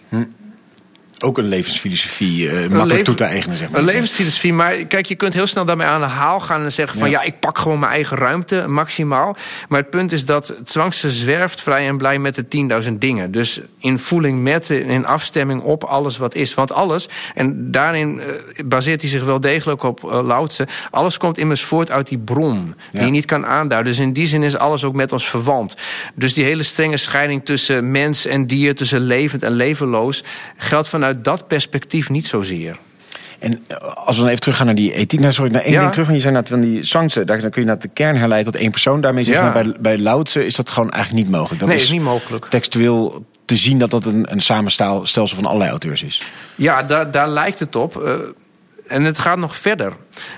Ook een levensfilosofie, uh, makkelijk
leven,
toe te eigenen, zeg maar.
Een levensfilosofie, maar kijk, je kunt heel snel daarmee aan de haal gaan en zeggen van ja, ik pak gewoon mijn eigen ruimte maximaal. Maar het punt is dat Zwangse zwerft vrij en blij met de 10.000 dingen. Dus in voeling met, in afstemming op alles wat is. Want alles, en daarin uh, baseert hij zich wel degelijk op uh, Lautse, alles komt immers voort uit die bron, die je niet kan aanduiden. Dus in die zin is alles ook met ons verwant. Dus die hele strenge scheiding tussen mens en dier, tussen levend en levenloos, geldt vanuit vanuit dat perspectief niet zozeer.
En als we dan even teruggaan naar die ethiek. Nou, sorry, naar één
Ja.
ding terug. Want je zei net van die Sangse. Daar dan kun je naar de kern herleiden tot één persoon. Daarmee zeg
Ja.
maar bij, bij Lautse is dat gewoon eigenlijk niet mogelijk. Dat
nee,
is
is niet mogelijk.
textueel te zien dat dat een, een samenstelsel van allerlei auteurs is.
Ja, daar, daar lijkt het op. Eh, en het gaat nog verder.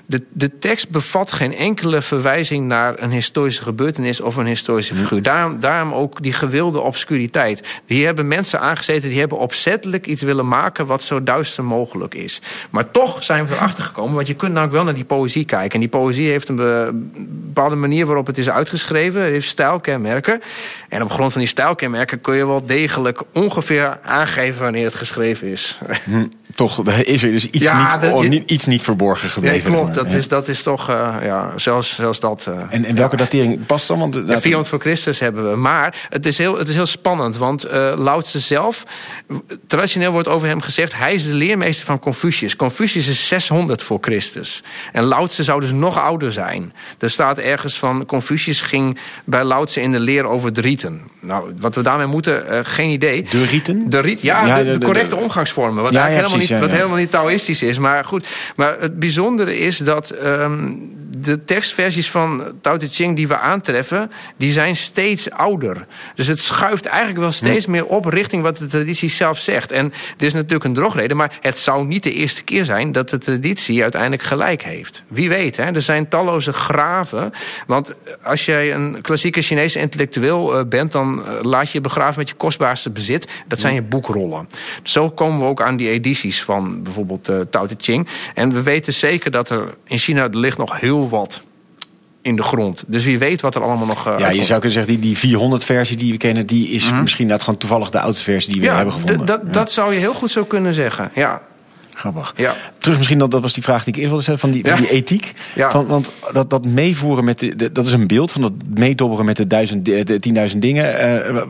De, de tekst bevat geen enkele verwijzing naar een historische gebeurtenis of een historische figuur. Daarom, daarom ook die gewilde obscuriteit. Hier hebben mensen aangezeten die hebben opzettelijk iets willen maken wat zo duister mogelijk is. Maar toch zijn we erachter gekomen, want je kunt namelijk wel naar die poëzie kijken. En die poëzie heeft een be- bepaalde manier waarop het is uitgeschreven, het heeft stijlkenmerken. En op grond van die stijlkenmerken kun je wel degelijk ongeveer aangeven wanneer het geschreven is.
Hm, toch is er dus iets,
Ja,
niet, oh, iets niet verborgen
Ja,
gebleven.
Klopt. Dat
Ja.
is, dat is toch, eh, ja, zelfs, zelfs dat. eh,
En, en welke datering past dan? Want,
ja,
dat-
400 voor Christus hebben we. Maar het is heel, het is heel spannend, want eh Lautse zelf... Traditioneel wordt over hem gezegd... hij is de leermeester van Confucius. Confucius is 600 voor Christus. En Lautse zou dus nog ouder zijn. Er staat ergens van... Confucius ging bij Lautse in de leer over de rieten. Nou, wat we daarmee moeten, eh, geen idee.
De rieten?
De riet, ja,
Ja,
de,
de-
de
de-
correcte omgangsvormen. Wat
Ja, ja,
eigenlijk helemaal, niet,
ja,
wat
ja.
helemaal niet Taoïstisch is. Maar goed, maar het bijzondere is dat ehm, de tekstversies van Tao Te Ching die we aantreffen, die zijn steeds ouder. Dus het schuift eigenlijk wel steeds
Hm.
meer op richting wat de traditie zelf zegt. En dit is natuurlijk een drogreden, maar het zou niet de eerste keer zijn dat de traditie uiteindelijk gelijk heeft. Wie weet, hè? er zijn talloze graven. Want als jij een klassieke Chinese intellectueel eh, bent, dan eh, laat je je begraven met je kostbaarste bezit. Dat zijn je boekrollen. Zo komen we ook aan die edities van bijvoorbeeld eh Tao Te Ching. En we weten zeker dat er in China er ligt nog heel wat in de grond. Dus wie weet wat er allemaal nog. eh,
Ja, je zou kunnen zeggen, die, die 400 versie die we kennen, die is misschien net gewoon toevallig de oudste versie die we
Mhm. ja,
hebben gevonden.
dat,
Ja,
dat zou je heel goed zo kunnen zeggen. Ja,
Grappig.
ja.
Terug misschien, dat, dat was die vraag die ik eerst wilde stellen, van die, van
Ja.
die ethiek.
Ja.
Van, want dat, dat meevoeren met, de, de- dat is een beeld van dat meedobberen met de, duizend, de, 10.000 dingen. Eh,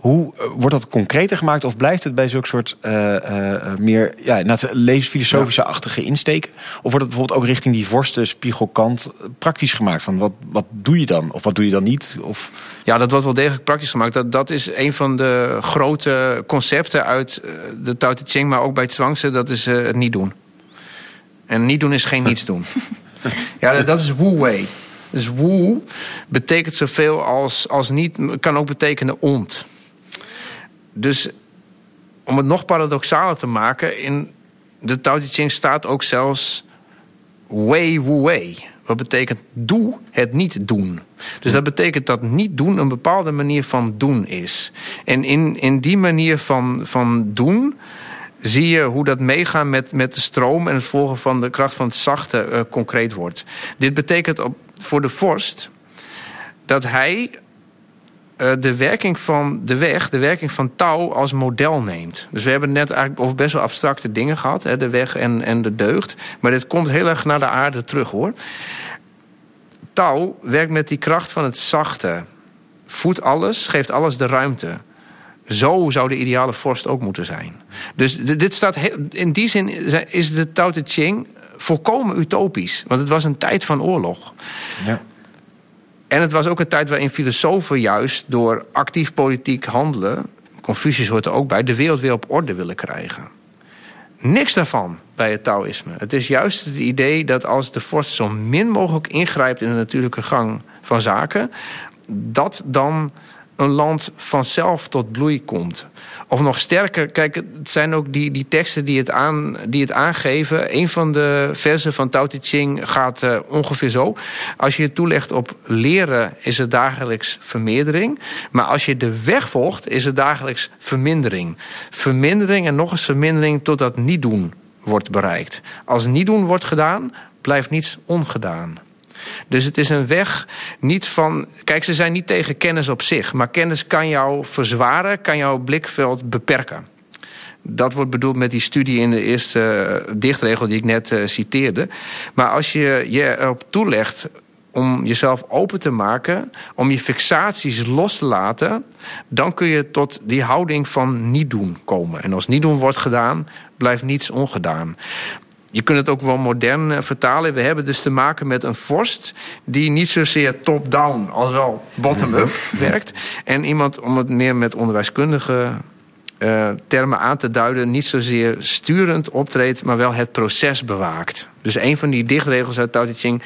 hoe wordt dat concreter gemaakt of blijft het bij zulke soort eh, eh, meer ja, levensfilosofische-achtige insteken? Of wordt het bijvoorbeeld ook richting die vorsten, spiegelkant praktisch gemaakt? Van wat, wat doe je dan? Of wat doe je dan niet? Of,
Ja, dat wordt wel degelijk praktisch gemaakt. Dat, dat is een van de grote concepten uit de Tao Te Ching, maar ook bij Zwangse, dat is het niet doen. En niet doen is geen niets doen. ja, dat- is Wu Wei. Dus Wu betekent zoveel als, als niet, kan ook betekenen ont. Dus om het nog paradoxaler te maken, in de Tao Te Ching staat ook zelfs Wei Wu Wei. Wat betekent doe het niet doen. Dus dat betekent dat niet doen een bepaalde manier van doen is. En in, in die manier van, van doen zie je hoe dat meegaan met, met de stroom en het volgen van de kracht van het zachte eh, concreet wordt. Dit betekent op, voor de vorst dat hij eh, de werking van de weg, de werking van touw als model neemt. Dus we hebben net eigenlijk over best wel abstracte dingen gehad, hè, de weg en, en de deugd. Maar dit komt heel erg naar de aarde terug hoor. Touw werkt met die kracht van het zachte. Voedt alles, geeft alles de ruimte. Zo zou de ideale vorst ook moeten zijn. Dus dit staat in die zin is de Tao Te Ching volkomen utopisch. Want het was een tijd van oorlog.
ja.
En het was ook een tijd waarin filosofen juist door actief politiek handelen, Confucius hoort er ook bij, de wereld weer op orde willen krijgen. Niks daarvan bij het Taoïsme. Het is juist het idee dat als de vorst zo min mogelijk ingrijpt in de natuurlijke gang van zaken, dat dan een land vanzelf tot bloei komt. Of nog sterker, kijk, het zijn ook die, die teksten die het, aan, die het aangeven. Een van de versen van Tao Te Ching gaat eh, ongeveer zo. Als je het toelegt op leren, is het dagelijks vermeerdering. Maar als je de weg volgt, is het dagelijks vermindering. Vermindering en nog eens vermindering totdat niet doen wordt bereikt. Als niet doen wordt gedaan, blijft niets ongedaan. Dus het is een weg niet van. Kijk, ze zijn niet tegen kennis op zich, maar kennis kan jou verzwaren, kan jouw blikveld beperken. Dat wordt bedoeld met die studie in de eerste eh, dichtregel die ik net uh, citeerde. Maar als je je erop toelegt om jezelf open te maken, om je fixaties los te laten, dan kun je tot die houding van niet doen komen. En als niet doen wordt gedaan, blijft niets ongedaan. Je kunt het ook wel modern eh, vertalen. We hebben dus te maken met een vorst die niet zozeer top-down als wel bottom-up werkt. En iemand, om het meer met onderwijskundige uh, termen aan te duiden, niet zozeer sturend optreedt, maar wel het proces bewaakt. Dus een van die dichtregels uit Tao Te Ching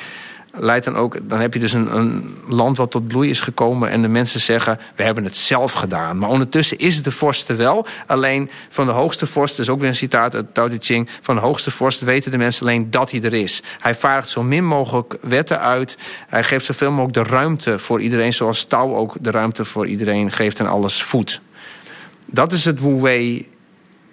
leidt dan ook, dan heb je dus een, een, land wat tot bloei is gekomen en de mensen zeggen, we hebben het zelf gedaan. Maar ondertussen is de vorst wel. Alleen van de hoogste vorst, is ook weer een citaat uit Tao Te Ching, van de hoogste vorst weten de mensen alleen dat hij er is. Hij vaardigt zo min mogelijk wetten uit. Hij geeft zoveel mogelijk de ruimte voor iedereen, zoals Tao ook de ruimte voor iedereen geeft en alles voedt. Dat is het Wu Wei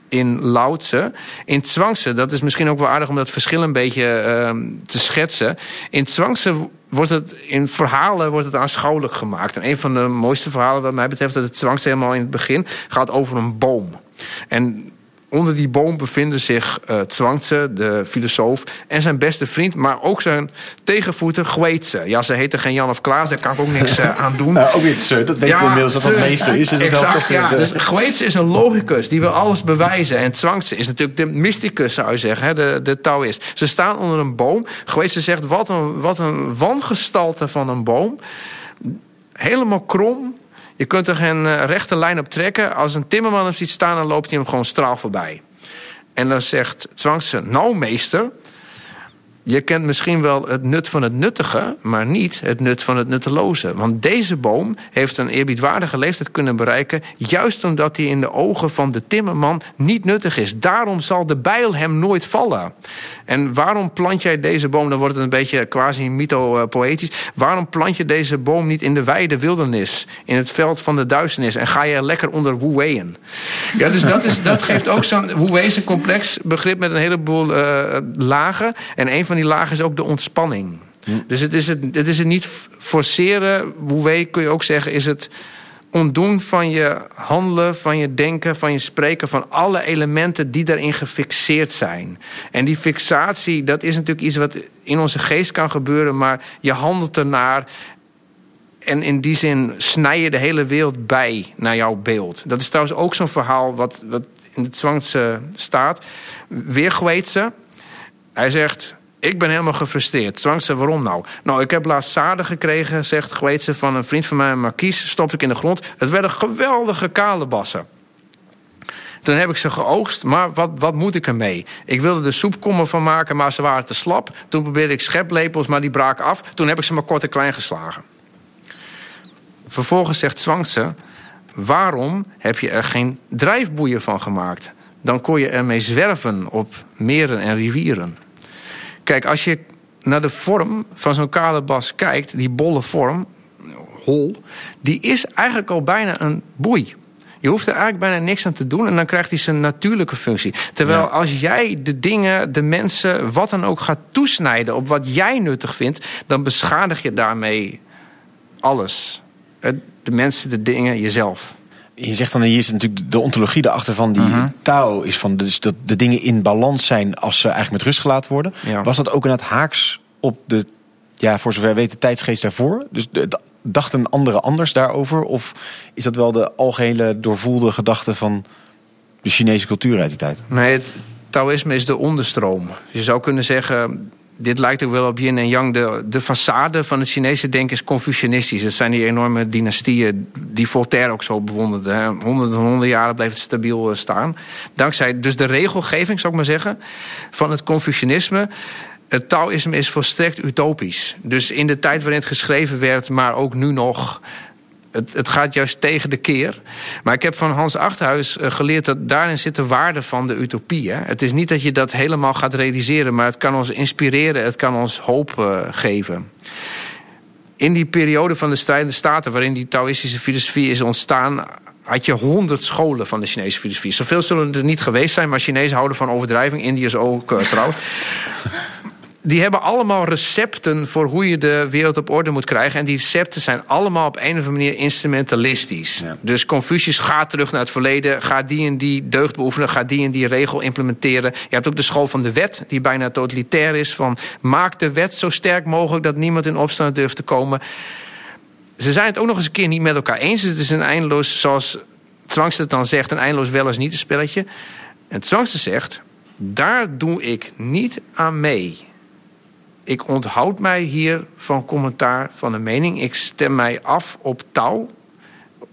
in Lautse. In Zwangse, dat is misschien ook wel aardig om dat verschil een beetje uh, te schetsen. In Zwangse wordt het in verhalen wordt het aanschouwelijk gemaakt. En een van de mooiste verhalen wat mij betreft... dat het Zwangse helemaal in het begin gaat over een boom. En onder die boom bevinden zich uh, Zwangse, de filosoof, en zijn beste vriend, maar ook zijn tegenvoeter Gweetse. Ja, ze heten geen Jan of Klaas, daar kan ik ook niks uh, aan doen.
Uh, ook Tse, dat weten we inmiddels dat dat meester is. is
exact, toch ja. De... Dus Gweetse is een logicus, die wil alles bewijzen. En Zwangse is natuurlijk de mysticus, zou je zeggen, hè, de, de Taoïst. Ze staan onder een boom. Gweetse zegt, wat een, wat een wangestalte van een boom. Helemaal krom, je kunt er geen eh, rechte lijn op trekken. Als een timmerman hem ziet staan, dan loopt hij hem gewoon straal voorbij. En dan zegt Zwangse, nou meester, je kent misschien wel het nut van het nuttige, maar niet het nut van het nutteloze. Want deze boom heeft een eerbiedwaardige leeftijd kunnen bereiken, juist omdat hij in de ogen van de timmerman niet nuttig is. Daarom zal de bijl hem nooit vallen. En waarom plant jij deze boom? Dan wordt het een beetje quasi mytho-poëtisch. Waarom plant je deze boom niet in de wijde wildernis, in het veld van de duisternis, en ga je er lekker onder woeweeën? Ja, dus dat, is, dat geeft ook zo'n woewee is een complex begrip met een heleboel uh, lagen. En een van die lagen is ook de ontspanning. Dus het is het, het is het niet forceren. Hoe kun je ook zeggen, is het ontdoen van je handelen, van je denken, van je spreken, van alle elementen die daarin gefixeerd zijn. En die fixatie, dat is natuurlijk iets wat in onze geest kan gebeuren, maar je handelt ernaar. En in die zin snij je de hele wereld bij naar jouw beeld. Dat is trouwens ook zo'n verhaal wat, wat in het Zwangse staat. Weergweetse. Hij zegt, ik ben helemaal gefrustreerd. Zwangse, waarom nou? Nou, ik heb laatst zaden gekregen, zegt Gweetse van een vriend van mij, een markies. Stopte ik in de grond. Het werden geweldige kalebassen. Toen heb ik ze geoogst, maar wat, wat moet ik ermee? Ik wilde er soepkommen van maken, maar ze waren te slap. Toen probeerde ik scheplepels, maar die braken af. Toen heb ik ze maar kort en klein geslagen. Vervolgens zegt Zwangse... waarom heb je er geen drijfboeien van gemaakt? Dan kon je ermee zwerven op meren en rivieren. Kijk, als je naar de vorm van zo'n kalebas kijkt, die bolle vorm, hol, die is eigenlijk al bijna een boei. Je hoeft er eigenlijk bijna niks aan te doen en dan krijgt hij zijn natuurlijke functie. Terwijl als jij de dingen, de mensen, wat dan ook gaat toesnijden op wat jij nuttig vindt, dan beschadig je daarmee alles. De mensen, de dingen, jezelf
je zegt dan, hier is natuurlijk de ontologie erachter van die uh Tao is van dus dat de dingen in balans zijn als ze eigenlijk met rust gelaten worden. Was dat ook inderdaad haaks op de, ja, voor zover we weten, tijdsgeest daarvoor? Dus dachten anderen anders daarover? Of is dat wel de algehele doorvoelde gedachte van de Chinese cultuur uit die tijd?
Nee, het Taoïsme is de onderstroom. Je zou kunnen zeggen, dit lijkt ook wel op yin en yang. De, de façade van het Chinese denken is Confucianistisch. Dat zijn die enorme dynastieën die Voltaire ook zo bewonderde. Hè. Honderden en honderden jaren bleef het stabiel eh, staan. Dankzij dus de regelgeving, zou ik maar zeggen, van het Confucianisme. Het Taoïsme is volstrekt utopisch. Dus in de tijd waarin het geschreven werd, maar ook nu nog het, het, gaat juist tegen de keer. Maar ik heb van Hans Achterhuis eh, geleerd dat daarin zit de waarde van de utopie. Hè? Het is niet dat je dat helemaal gaat realiseren, maar het kan ons inspireren, het kan ons hoop uh, geven. In die periode van de strijdende staten, waarin die Taoïstische filosofie is ontstaan, had je honderd scholen van de Chinese filosofie. Zoveel zullen er niet geweest zijn, maar Chinezen houden van overdrijving. Indiërs ook uh, trouwens. die hebben allemaal recepten voor hoe je de wereld op orde moet krijgen. En die recepten zijn allemaal op een of andere manier instrumentalistisch.
Ja.
Dus Confucius gaat terug naar het verleden, gaat die en die deugd beoefenen, gaat die en die regel implementeren. Je hebt ook de school van de wet, die bijna totalitair is. Van maak de wet zo sterk mogelijk dat niemand in opstand durft te komen. Ze zijn het ook nog eens een keer niet met elkaar eens. Het is een eindeloos, zoals Zwangste het dan zegt, een eindeloos wel eens niet een spelletje. En Zwangste zegt, daar doe ik niet aan mee. Ik onthoud mij hier van commentaar van een mening. Ik stem mij af op touw.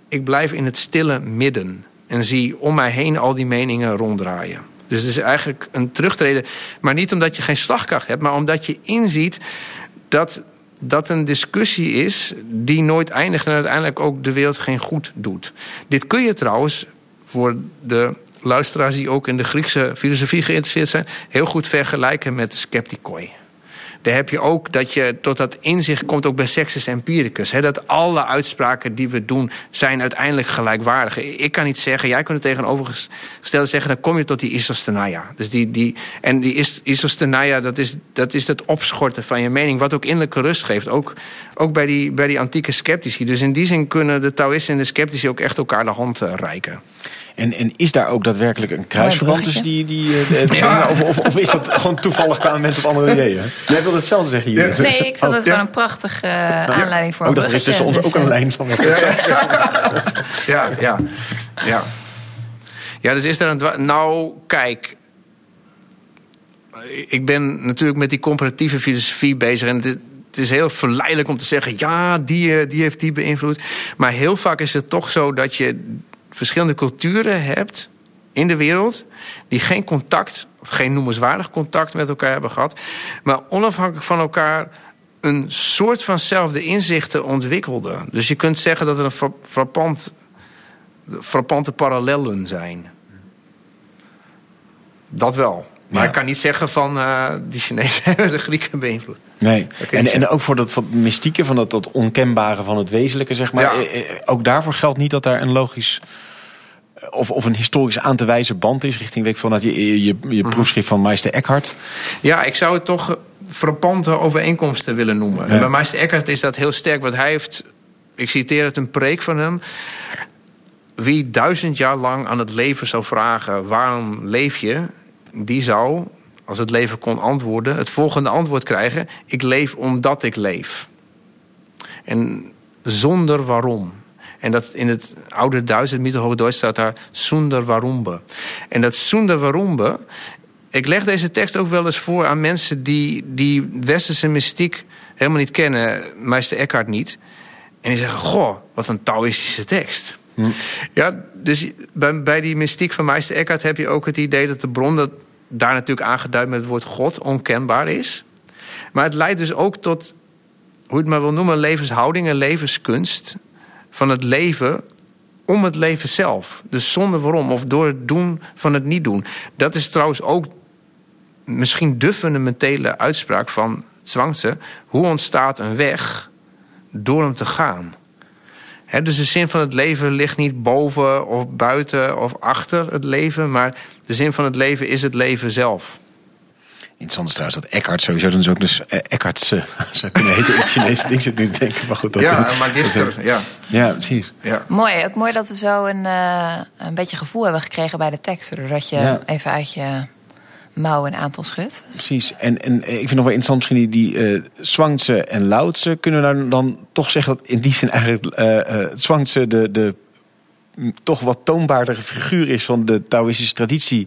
Ik blijf in het stille midden. En zie om mij heen al die meningen ronddraaien. Dus het is eigenlijk een terugtreden. Maar niet omdat je geen slagkracht hebt, maar omdat je inziet dat dat een discussie is die nooit eindigt en uiteindelijk ook de wereld geen goed doet. Dit kun je trouwens voor de luisteraars die ook in de Griekse filosofie geïnteresseerd zijn, heel goed vergelijken met scepticoi. Daar heb je ook dat je tot dat inzicht komt ook bij Sextus Empiricus. Hè, dat alle uitspraken die we doen zijn uiteindelijk gelijkwaardig. Ik kan niet zeggen, jij kunt het tegenovergestelde zeggen, dan kom je tot die isostenaia. Dus die, die, en die is- dat is, dat is het opschorten van je mening, wat ook innerlijke rust geeft. Ook, ook bij, die, bij die antieke sceptici. Dus in die zin kunnen de Taoïsten en de sceptici ook echt elkaar de hand eh, reiken.
En, en is daar ook daadwerkelijk een kruisverband tussen die, die, eh,
Ja.
Of, of, of is dat gewoon toevallig kwamen mensen op andere ideeën? Jij wilde hetzelfde zeggen hier.
Nee, ik vond het
ja.
gewoon een prachtige eh, aanleiding voor
Ook
een
dat er is tussen ons
Dus,
ook een
eh,
lijn van wat
Ja, ja, ja. Ja, dus is er een. Nou, kijk. Ik ben natuurlijk met die comparatieve filosofie bezig. En het is, heel verleidelijk om te zeggen: ja, die, die heeft die beïnvloed. Maar heel vaak is het toch zo dat je verschillende culturen hebt in de wereld. die geen contact, of geen noemenswaardig contact met elkaar hebben gehad. maar onafhankelijk van elkaar een soort vanzelfde inzichten ontwikkelden. Dus je kunt zeggen dat er een fra- frappant frappante parallellen zijn. Dat wel. Maar
Ja.
ik kan niet zeggen van eh, die Chinezen hebben de Grieken beïnvloed.
Nee. En, en ook voor dat wat mystieke, van dat, dat onkenbare van het wezenlijke, zeg maar.
Ja.
Eh, eh, Ook daarvoor geldt niet dat daar een logisch. Of, of een historisch aan te wijzen band is richting veel, dat je, je, je,
Mhm.
proefschrift van Meister Eckhart.
Ja, ik zou het toch frappante overeenkomsten willen noemen.
Ja.
En bij Meister Eckhart is dat heel sterk, want hij heeft, ik citeer het, een preek van hem. Wie duizend jaar lang aan het leven zou vragen: waarom leef je? Die zou, als het leven kon antwoorden, het volgende antwoord krijgen: ik leef omdat ik leef. En zonder waarom. En dat in het oude Duits, het Mittelhoogduits, staat daar zonder waarombe. En dat zonder waarombe. Ik leg deze tekst ook wel eens voor aan mensen die, die westerse mystiek helemaal niet kennen, meester Eckhart niet. En die zeggen: Goh, wat een Taoïstische tekst. Ja, dus bij, bij die mystiek van meester Eckhart heb je ook het idee dat de bron, dat daar natuurlijk aangeduid met het woord God, onkenbaar is. Maar het leidt dus ook tot, hoe je het maar wil noemen, levenshouding en levenskunst van het leven om het leven zelf. Dus zonder waarom, of door het doen van het niet doen. Dat is trouwens ook misschien de fundamentele uitspraak van Zwangse. Hoe ontstaat een weg door hem te gaan? Dus de zin van het leven ligt niet boven of buiten of achter het leven, maar de zin van het leven is het leven zelf.
Interessant is trouwens dat Eckhart sowieso dan is ook dus eh, Eckhartse zou kunnen heten in het Chinese. Ik zit nu te denken, maar goed. Dat,
ja, een magister. Ja,
ja, precies.
ja.
Mooi, ook mooi dat we zo een, eh, een beetje gevoel hebben gekregen bij de tekst. Doordat je
Ja.
even uit je mouw een aantal schudt.
Precies. En, en ik vind nog wel interessant misschien die, die eh Zwangse en Lautse. Kunnen we nou dan toch zeggen dat in die zin eigenlijk eh eh Zwangse de, de toch wat toonbaardere figuur is van de Taoïstische traditie.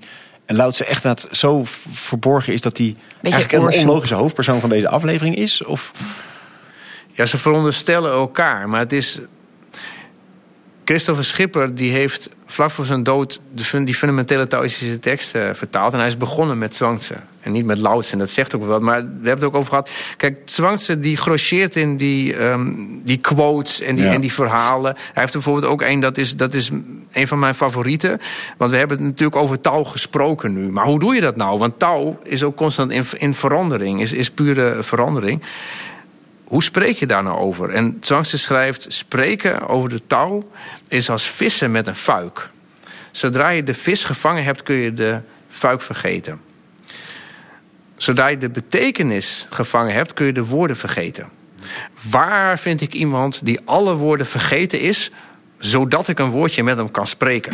En Lautse echt dat zo verborgen is dat hij eigenlijk een onlogische hoofdpersoon van deze aflevering is? Of
Ja, ze veronderstellen elkaar, maar het is. Christopher Schipper die heeft vlak voor zijn dood de die fundamentele Taoïstische tekst eh, vertaald. En hij is begonnen met Zwangse en niet met Lautse. En dat zegt ook wel. Maar we hebben het ook over gehad. Kijk, Zwangse die grocheert in die, ehm, die quotes en die,
Ja.
en die verhalen. Hij heeft er bijvoorbeeld ook één, dat is, dat is een van mijn favorieten. Want we hebben het natuurlijk over touw gesproken nu. Maar hoe doe je dat nou? Want touw is ook constant in, in verandering, is, is pure verandering. Hoe spreek je daar nou over? En Zwangse schrijft: spreken over de touw is als vissen met een fuik. Zodra je de vis gevangen hebt, kun je de fuik vergeten. Zodra je de betekenis gevangen hebt, kun je de woorden vergeten. Waar vind ik iemand die alle woorden vergeten is, zodat ik een woordje met hem kan spreken?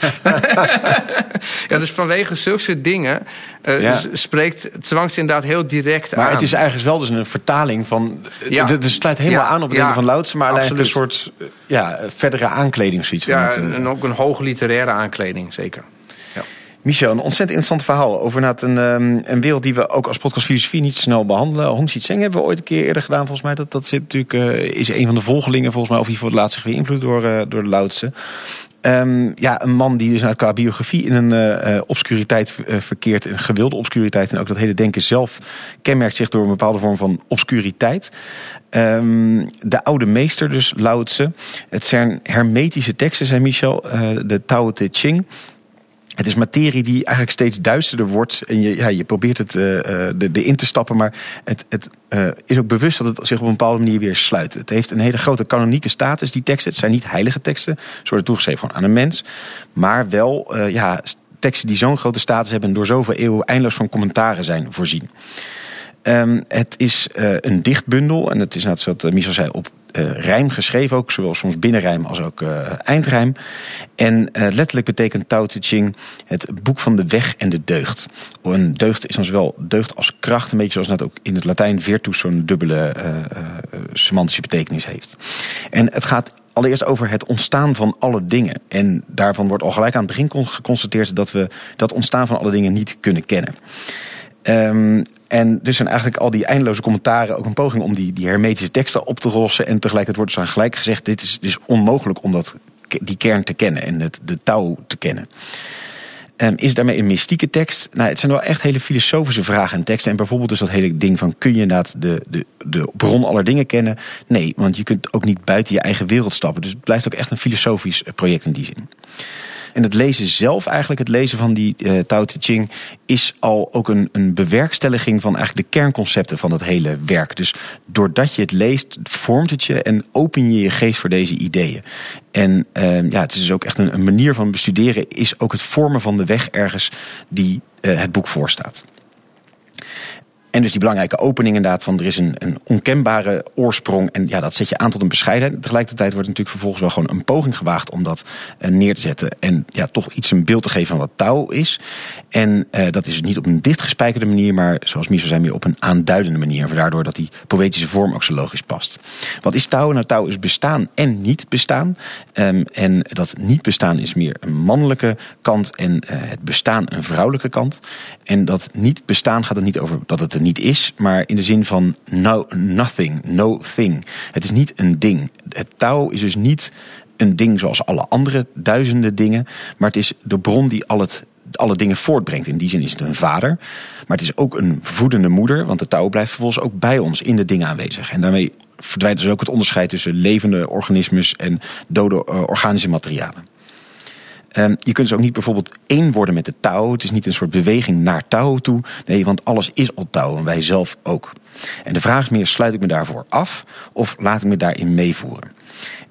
ja, dus vanwege zulke dingen uh,
Ja.
spreekt Zwangs inderdaad heel direct
Maar
aan.
het is eigenlijk wel dus een vertaling van...
Ja.
Het het sluit helemaal
Ja,
aan op
ja,
dingen van Loutsen... maar alleen een soort eh, ja, verdere aankleding zoiets.
ja,
het, eh,
en ook een hoge literaire aankleding, zeker.
Michel, een ontzettend interessant verhaal over een, ehm, een wereld die we ook als podcast filosofie niet snel behandelen. Hong Zeng hebben we ooit een keer eerder gedaan, volgens mij. Dat, dat zit natuurlijk, eh, is een van de volgelingen, volgens mij, of in ieder geval laat zich weer invloed door, eh, door de Lautse. Ehm, ja, een man die dus qua biografie in een eh, obscuriteit verkeert, een gewilde obscuriteit. En ook dat hele denken zelf kenmerkt zich door een bepaalde vorm van obscuriteit. Ehm, de oude meester, dus Lao Tse. Het zijn hermetische teksten, zei Michel, de Tao Te Ching. Het is materie die eigenlijk steeds duisterder wordt. En je, ja, je probeert het eh, de, in te stappen. Maar het, het eh, is ook bewust dat het zich op een bepaalde manier weer sluit. Het heeft een hele grote kanonieke status, die teksten. Het zijn niet heilige teksten. Ze worden toegeschreven aan een mens. Maar wel ja, teksten die zo'n grote status hebben... en door zoveel eeuwen eindeloos van commentaren zijn voorzien. Ehm, het is eh, een dichtbundel. En het is net zoals uh, Michel zei op eh, rijm geschreven ook. Zowel soms binnenrijm als ook eh, eindrijm. En letterlijk betekent Tao Te Ching het boek van de weg en de deugd. Een deugd is dan zowel deugd als kracht. Een beetje zoals net ook in het Latijn virtus zo'n dubbele semantische betekenis heeft. En het gaat allereerst over het ontstaan van alle dingen. En daarvan wordt al gelijk aan het begin con- geconstateerd dat we dat ontstaan van alle dingen niet kunnen kennen. Ehm, en dus zijn eigenlijk al die eindeloze commentaren ook een poging om die, die hermetische teksten op te lossen. En tegelijkertijd wordt dus aan gelijk gezegd: dit is dus onmogelijk om dat, die kern te kennen en het, de touw te kennen. Ehm, is het daarmee een mystieke tekst? Nou, het zijn wel echt hele filosofische vragen en teksten. En bijvoorbeeld dus dat hele ding van... kun je inderdaad de, de, de bron aller dingen kennen? Nee, want je kunt ook niet buiten je eigen wereld stappen. Dus het blijft ook echt een filosofisch project in die zin. En het lezen zelf, eigenlijk het lezen van die uh, Tao Te Ching, is al ook een, een bewerkstelliging van eigenlijk de kernconcepten van het hele werk. Dus doordat je het leest, vormt het je en open je je geest voor deze ideeën. En uh, ja, het is dus ook echt een, een, manier van bestuderen, is ook het vormen van de weg ergens die uh, het boek voorstaat. En dus die belangrijke opening inderdaad van er is een, een onkenbare oorsprong. En ja, dat zet je aan tot een bescheidenheid. Tegelijkertijd wordt natuurlijk vervolgens wel gewoon een poging gewaagd om dat uh, neer te zetten. En ja, toch iets een beeld te geven van wat touw is. En uh, dat is niet op een dichtgespijkerde manier, maar zoals Michel zei, meer op een aanduidende manier. En daardoor dat die poëtische vorm ook zo logisch past. Wat is touw? Nou, touw is bestaan en niet bestaan. Um, en dat niet bestaan is meer een mannelijke kant en uh, het bestaan een vrouwelijke kant. En dat niet bestaan gaat er niet over dat het er niet is, maar in de zin van no, nothing, no thing. Het is niet een ding. Het touw is dus niet een ding zoals alle andere duizenden dingen, maar het is de bron die al het, alle dingen voortbrengt. In die zin is het een vader, maar het is ook een voedende moeder, want de touw blijft vervolgens ook bij ons in de dingen aanwezig. En daarmee verdwijnt dus ook het onderscheid tussen levende organismes en dode uh, organische materialen. Um, je kunt dus ook niet bijvoorbeeld één worden met de touw. Het is niet een soort beweging naar touw toe. Nee, want alles is al touw en wij zelf ook. En de vraag is meer, sluit ik me daarvoor af of laat ik me daarin meevoeren?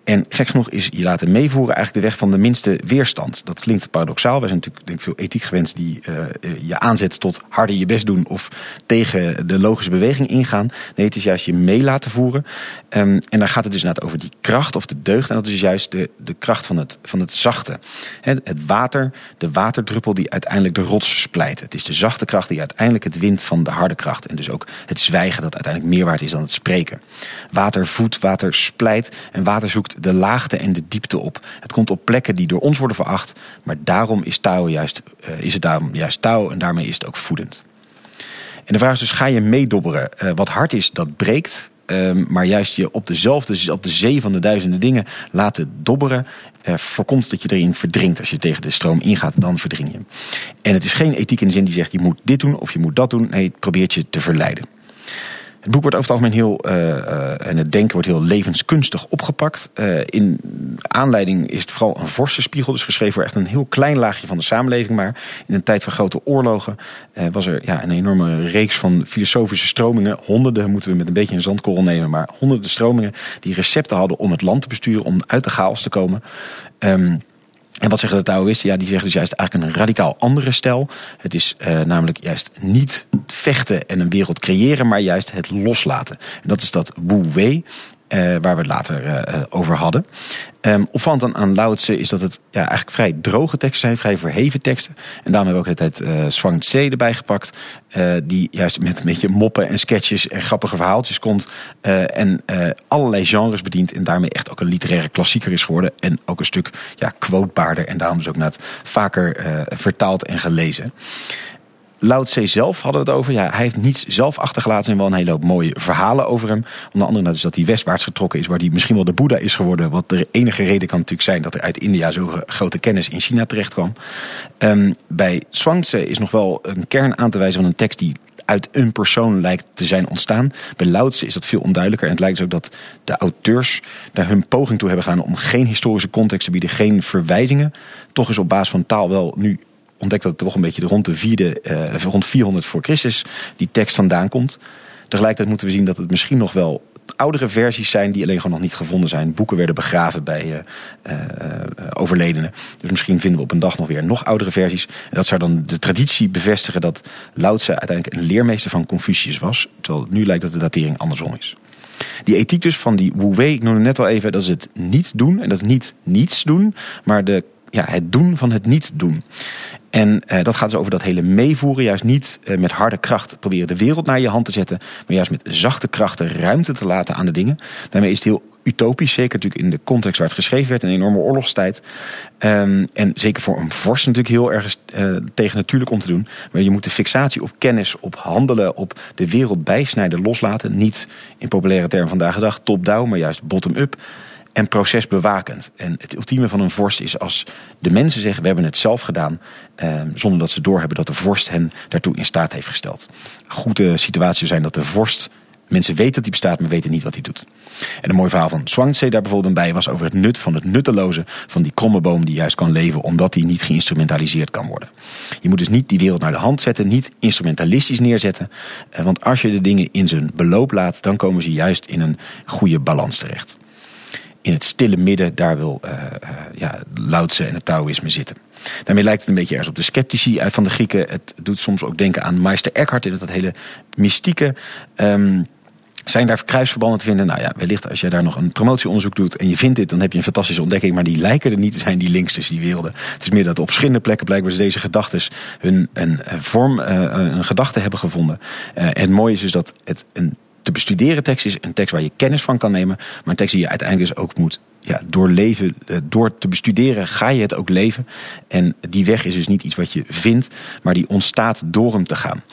En gek genoeg is je laten meevoeren eigenlijk de weg van de minste weerstand. Dat klinkt paradoxaal. Wij zijn natuurlijk denk ik, veel ethiek gewenst die uh, je aanzet tot harder je best doen of tegen de logische beweging ingaan. Nee, het is juist je mee laten voeren. Um, en daar gaat het dus over die kracht of de deugd. En dat is juist de, de kracht van het, van het zachte. He, het water, de waterdruppel die uiteindelijk de rots splijt. Het is de zachte kracht die uiteindelijk het wint van de harde kracht. En dus ook het zwijgen dat uiteindelijk meer waard is dan het spreken. Water voedt, water splijt en water zoekt de laagte en de diepte op. Het komt op plekken die door ons worden veracht, maar daarom is touw juist, uh, is het daarom juist touw en daarmee is het ook voedend. En de vraag is dus, ga je meedobberen? Uh, wat hard is, dat breekt. Uh, maar juist je op dezelfde, op de zee van de duizenden dingen laten dobberen, uh, voorkomt dat je erin verdrinkt. Als je tegen de stroom ingaat, dan verdring je. En het is geen ethiek in de zin die zegt, je moet dit doen of je moet dat doen. Nee, het probeert je te verleiden. Het boek wordt over het algemeen heel, uh, uh, en het denken wordt heel levenskunstig opgepakt. Uh, in aanleiding is het vooral een vorstenspiegel, dus geschreven voor echt een heel klein laagje van de samenleving. Maar in een tijd van grote oorlogen was er ja, een enorme reeks van filosofische stromingen. Honderden moeten we met een beetje een zandkorrel nemen, maar honderden stromingen die recepten hadden om het land te besturen, om uit de chaos te komen. Um, En wat zeggen de Taoïsten? Ja, die zeggen dus juist eigenlijk een radicaal andere stijl. Het is uh, namelijk juist niet vechten en een wereld creëren, maar juist het loslaten. En dat is dat Wu Wei. Uh, waar we het later uh, over hadden. Um, opvallend aan, aan is dat het ja, eigenlijk vrij droge teksten zijn, vrij verheven teksten. En daarom hebben we ook de tijd uh, Swang Tse erbij gepakt. Die juist met een beetje moppen en sketches en grappige verhaaltjes komt. En allerlei genres bedient. En daarmee echt ook een literaire klassieker is geworden. En ook een stuk ja, quotebaarder. En daarom is ook net vaker vertaald en gelezen. Lao Tse zelf hadden we het over. Ja, hij heeft niets zelf achtergelaten. En wel een hele hoop mooie verhalen over hem. Onder andere dus dat hij westwaarts getrokken is. Waar hij misschien wel de Boeddha is geworden. Wat de enige reden kan natuurlijk zijn dat er uit India zo grote kennis in China terecht kwam. Um, bij Zhuangzi is nog wel een kern aan te wijzen van een tekst die uit een persoon lijkt te zijn ontstaan. Bij Lao Tse is dat veel onduidelijker. En het lijkt dus ook dat de auteurs daar hun poging toe hebben gedaan om geen historische context te bieden, geen verwijzingen. Toch is op basis van taal wel nu ontdekt dat het toch een beetje rond de vierde, uh, rond 400 voor Christus die tekst vandaan komt. Tegelijkertijd moeten we zien dat het misschien nog wel oudere versies zijn die alleen gewoon nog niet gevonden zijn. Boeken werden begraven bij uh, overledenen. Dus misschien vinden we op een dag nog weer nog oudere versies. En dat zou dan de traditie bevestigen dat Lao Tse uiteindelijk een leermeester van Confucius was. Terwijl nu lijkt dat de datering andersom is. Die ethiek dus van die Wu Wei, ik noemde net al even, dat is het niet doen. En dat is niet niets doen, maar de ja, het doen van het niet doen. En uh, dat gaat dus over dat hele meevoeren. Juist niet uh, met harde kracht proberen de wereld naar je hand te zetten. Maar juist met zachte krachten ruimte te laten aan de dingen. Daarmee is het heel utopisch. Zeker natuurlijk in de context waar het geschreven werd. Een enorme oorlogstijd. Um, en zeker voor een vorst natuurlijk heel erg uh, tegen natuurlijk om te doen. Maar je moet de fixatie op kennis, op handelen, op de wereld bijsnijden, loslaten. Niet in populaire termen vandaag de dag top-down, maar juist bottom-up en procesbewakend. En het ultieme van een vorst is als de mensen zeggen: We hebben het zelf gedaan. Eh, zonder dat ze doorhebben dat de vorst hen daartoe in staat heeft gesteld. Goede situaties zijn dat de vorst. Mensen weten dat hij bestaat, maar weten niet wat hij doet. En een mooi verhaal van Zhuangzi daar bijvoorbeeld bij was over het nut van het nutteloze van die kromme boom die juist kan leven omdat die niet geïnstrumentaliseerd kan worden. Je moet dus niet die wereld naar de hand zetten, niet instrumentalistisch neerzetten. Eh, want als je de dingen in zijn beloop laat, dan komen ze juist in een goede balans terecht in het stille midden, daar wil uh, ja, Lautse en het Taoïsme zitten. Daarmee lijkt het een beetje ergens op de sceptici uit van de Grieken. Het doet soms ook denken aan Meister Eckhart in dat hele mystieke. Um, zijn daar kruisverbanden te vinden? Nou ja, wellicht als jij daar nog een promotieonderzoek doet en je vindt dit, dan heb je een fantastische ontdekking. Maar die lijken er niet te zijn, die links tussen die werelden. Het is meer dat op verschillende plekken blijkbaar deze gedachten hun een, vorm, een gedachte hebben gevonden. En het is dus dat het een te bestuderen tekst is een tekst waar je kennis van kan nemen. Maar een tekst die je uiteindelijk dus ook moet ja, doorleven. Eh, door te bestuderen ga je het ook leven. En die weg is dus niet iets wat je vindt, maar die ontstaat door hem te gaan.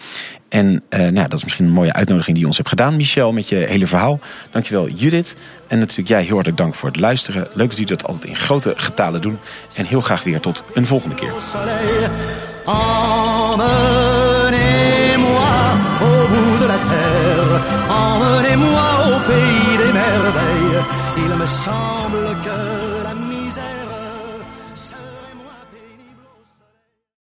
En uh, nou, dat is misschien een mooie uitnodiging die je ons hebt gedaan, Michel, met je hele verhaal. Dankjewel, Judith. En natuurlijk jij heel hartelijk dank voor het luisteren. Leuk dat jullie dat altijd in grote getalen doen. En heel graag weer tot een volgende keer. Pays des merveilles. Il me semble que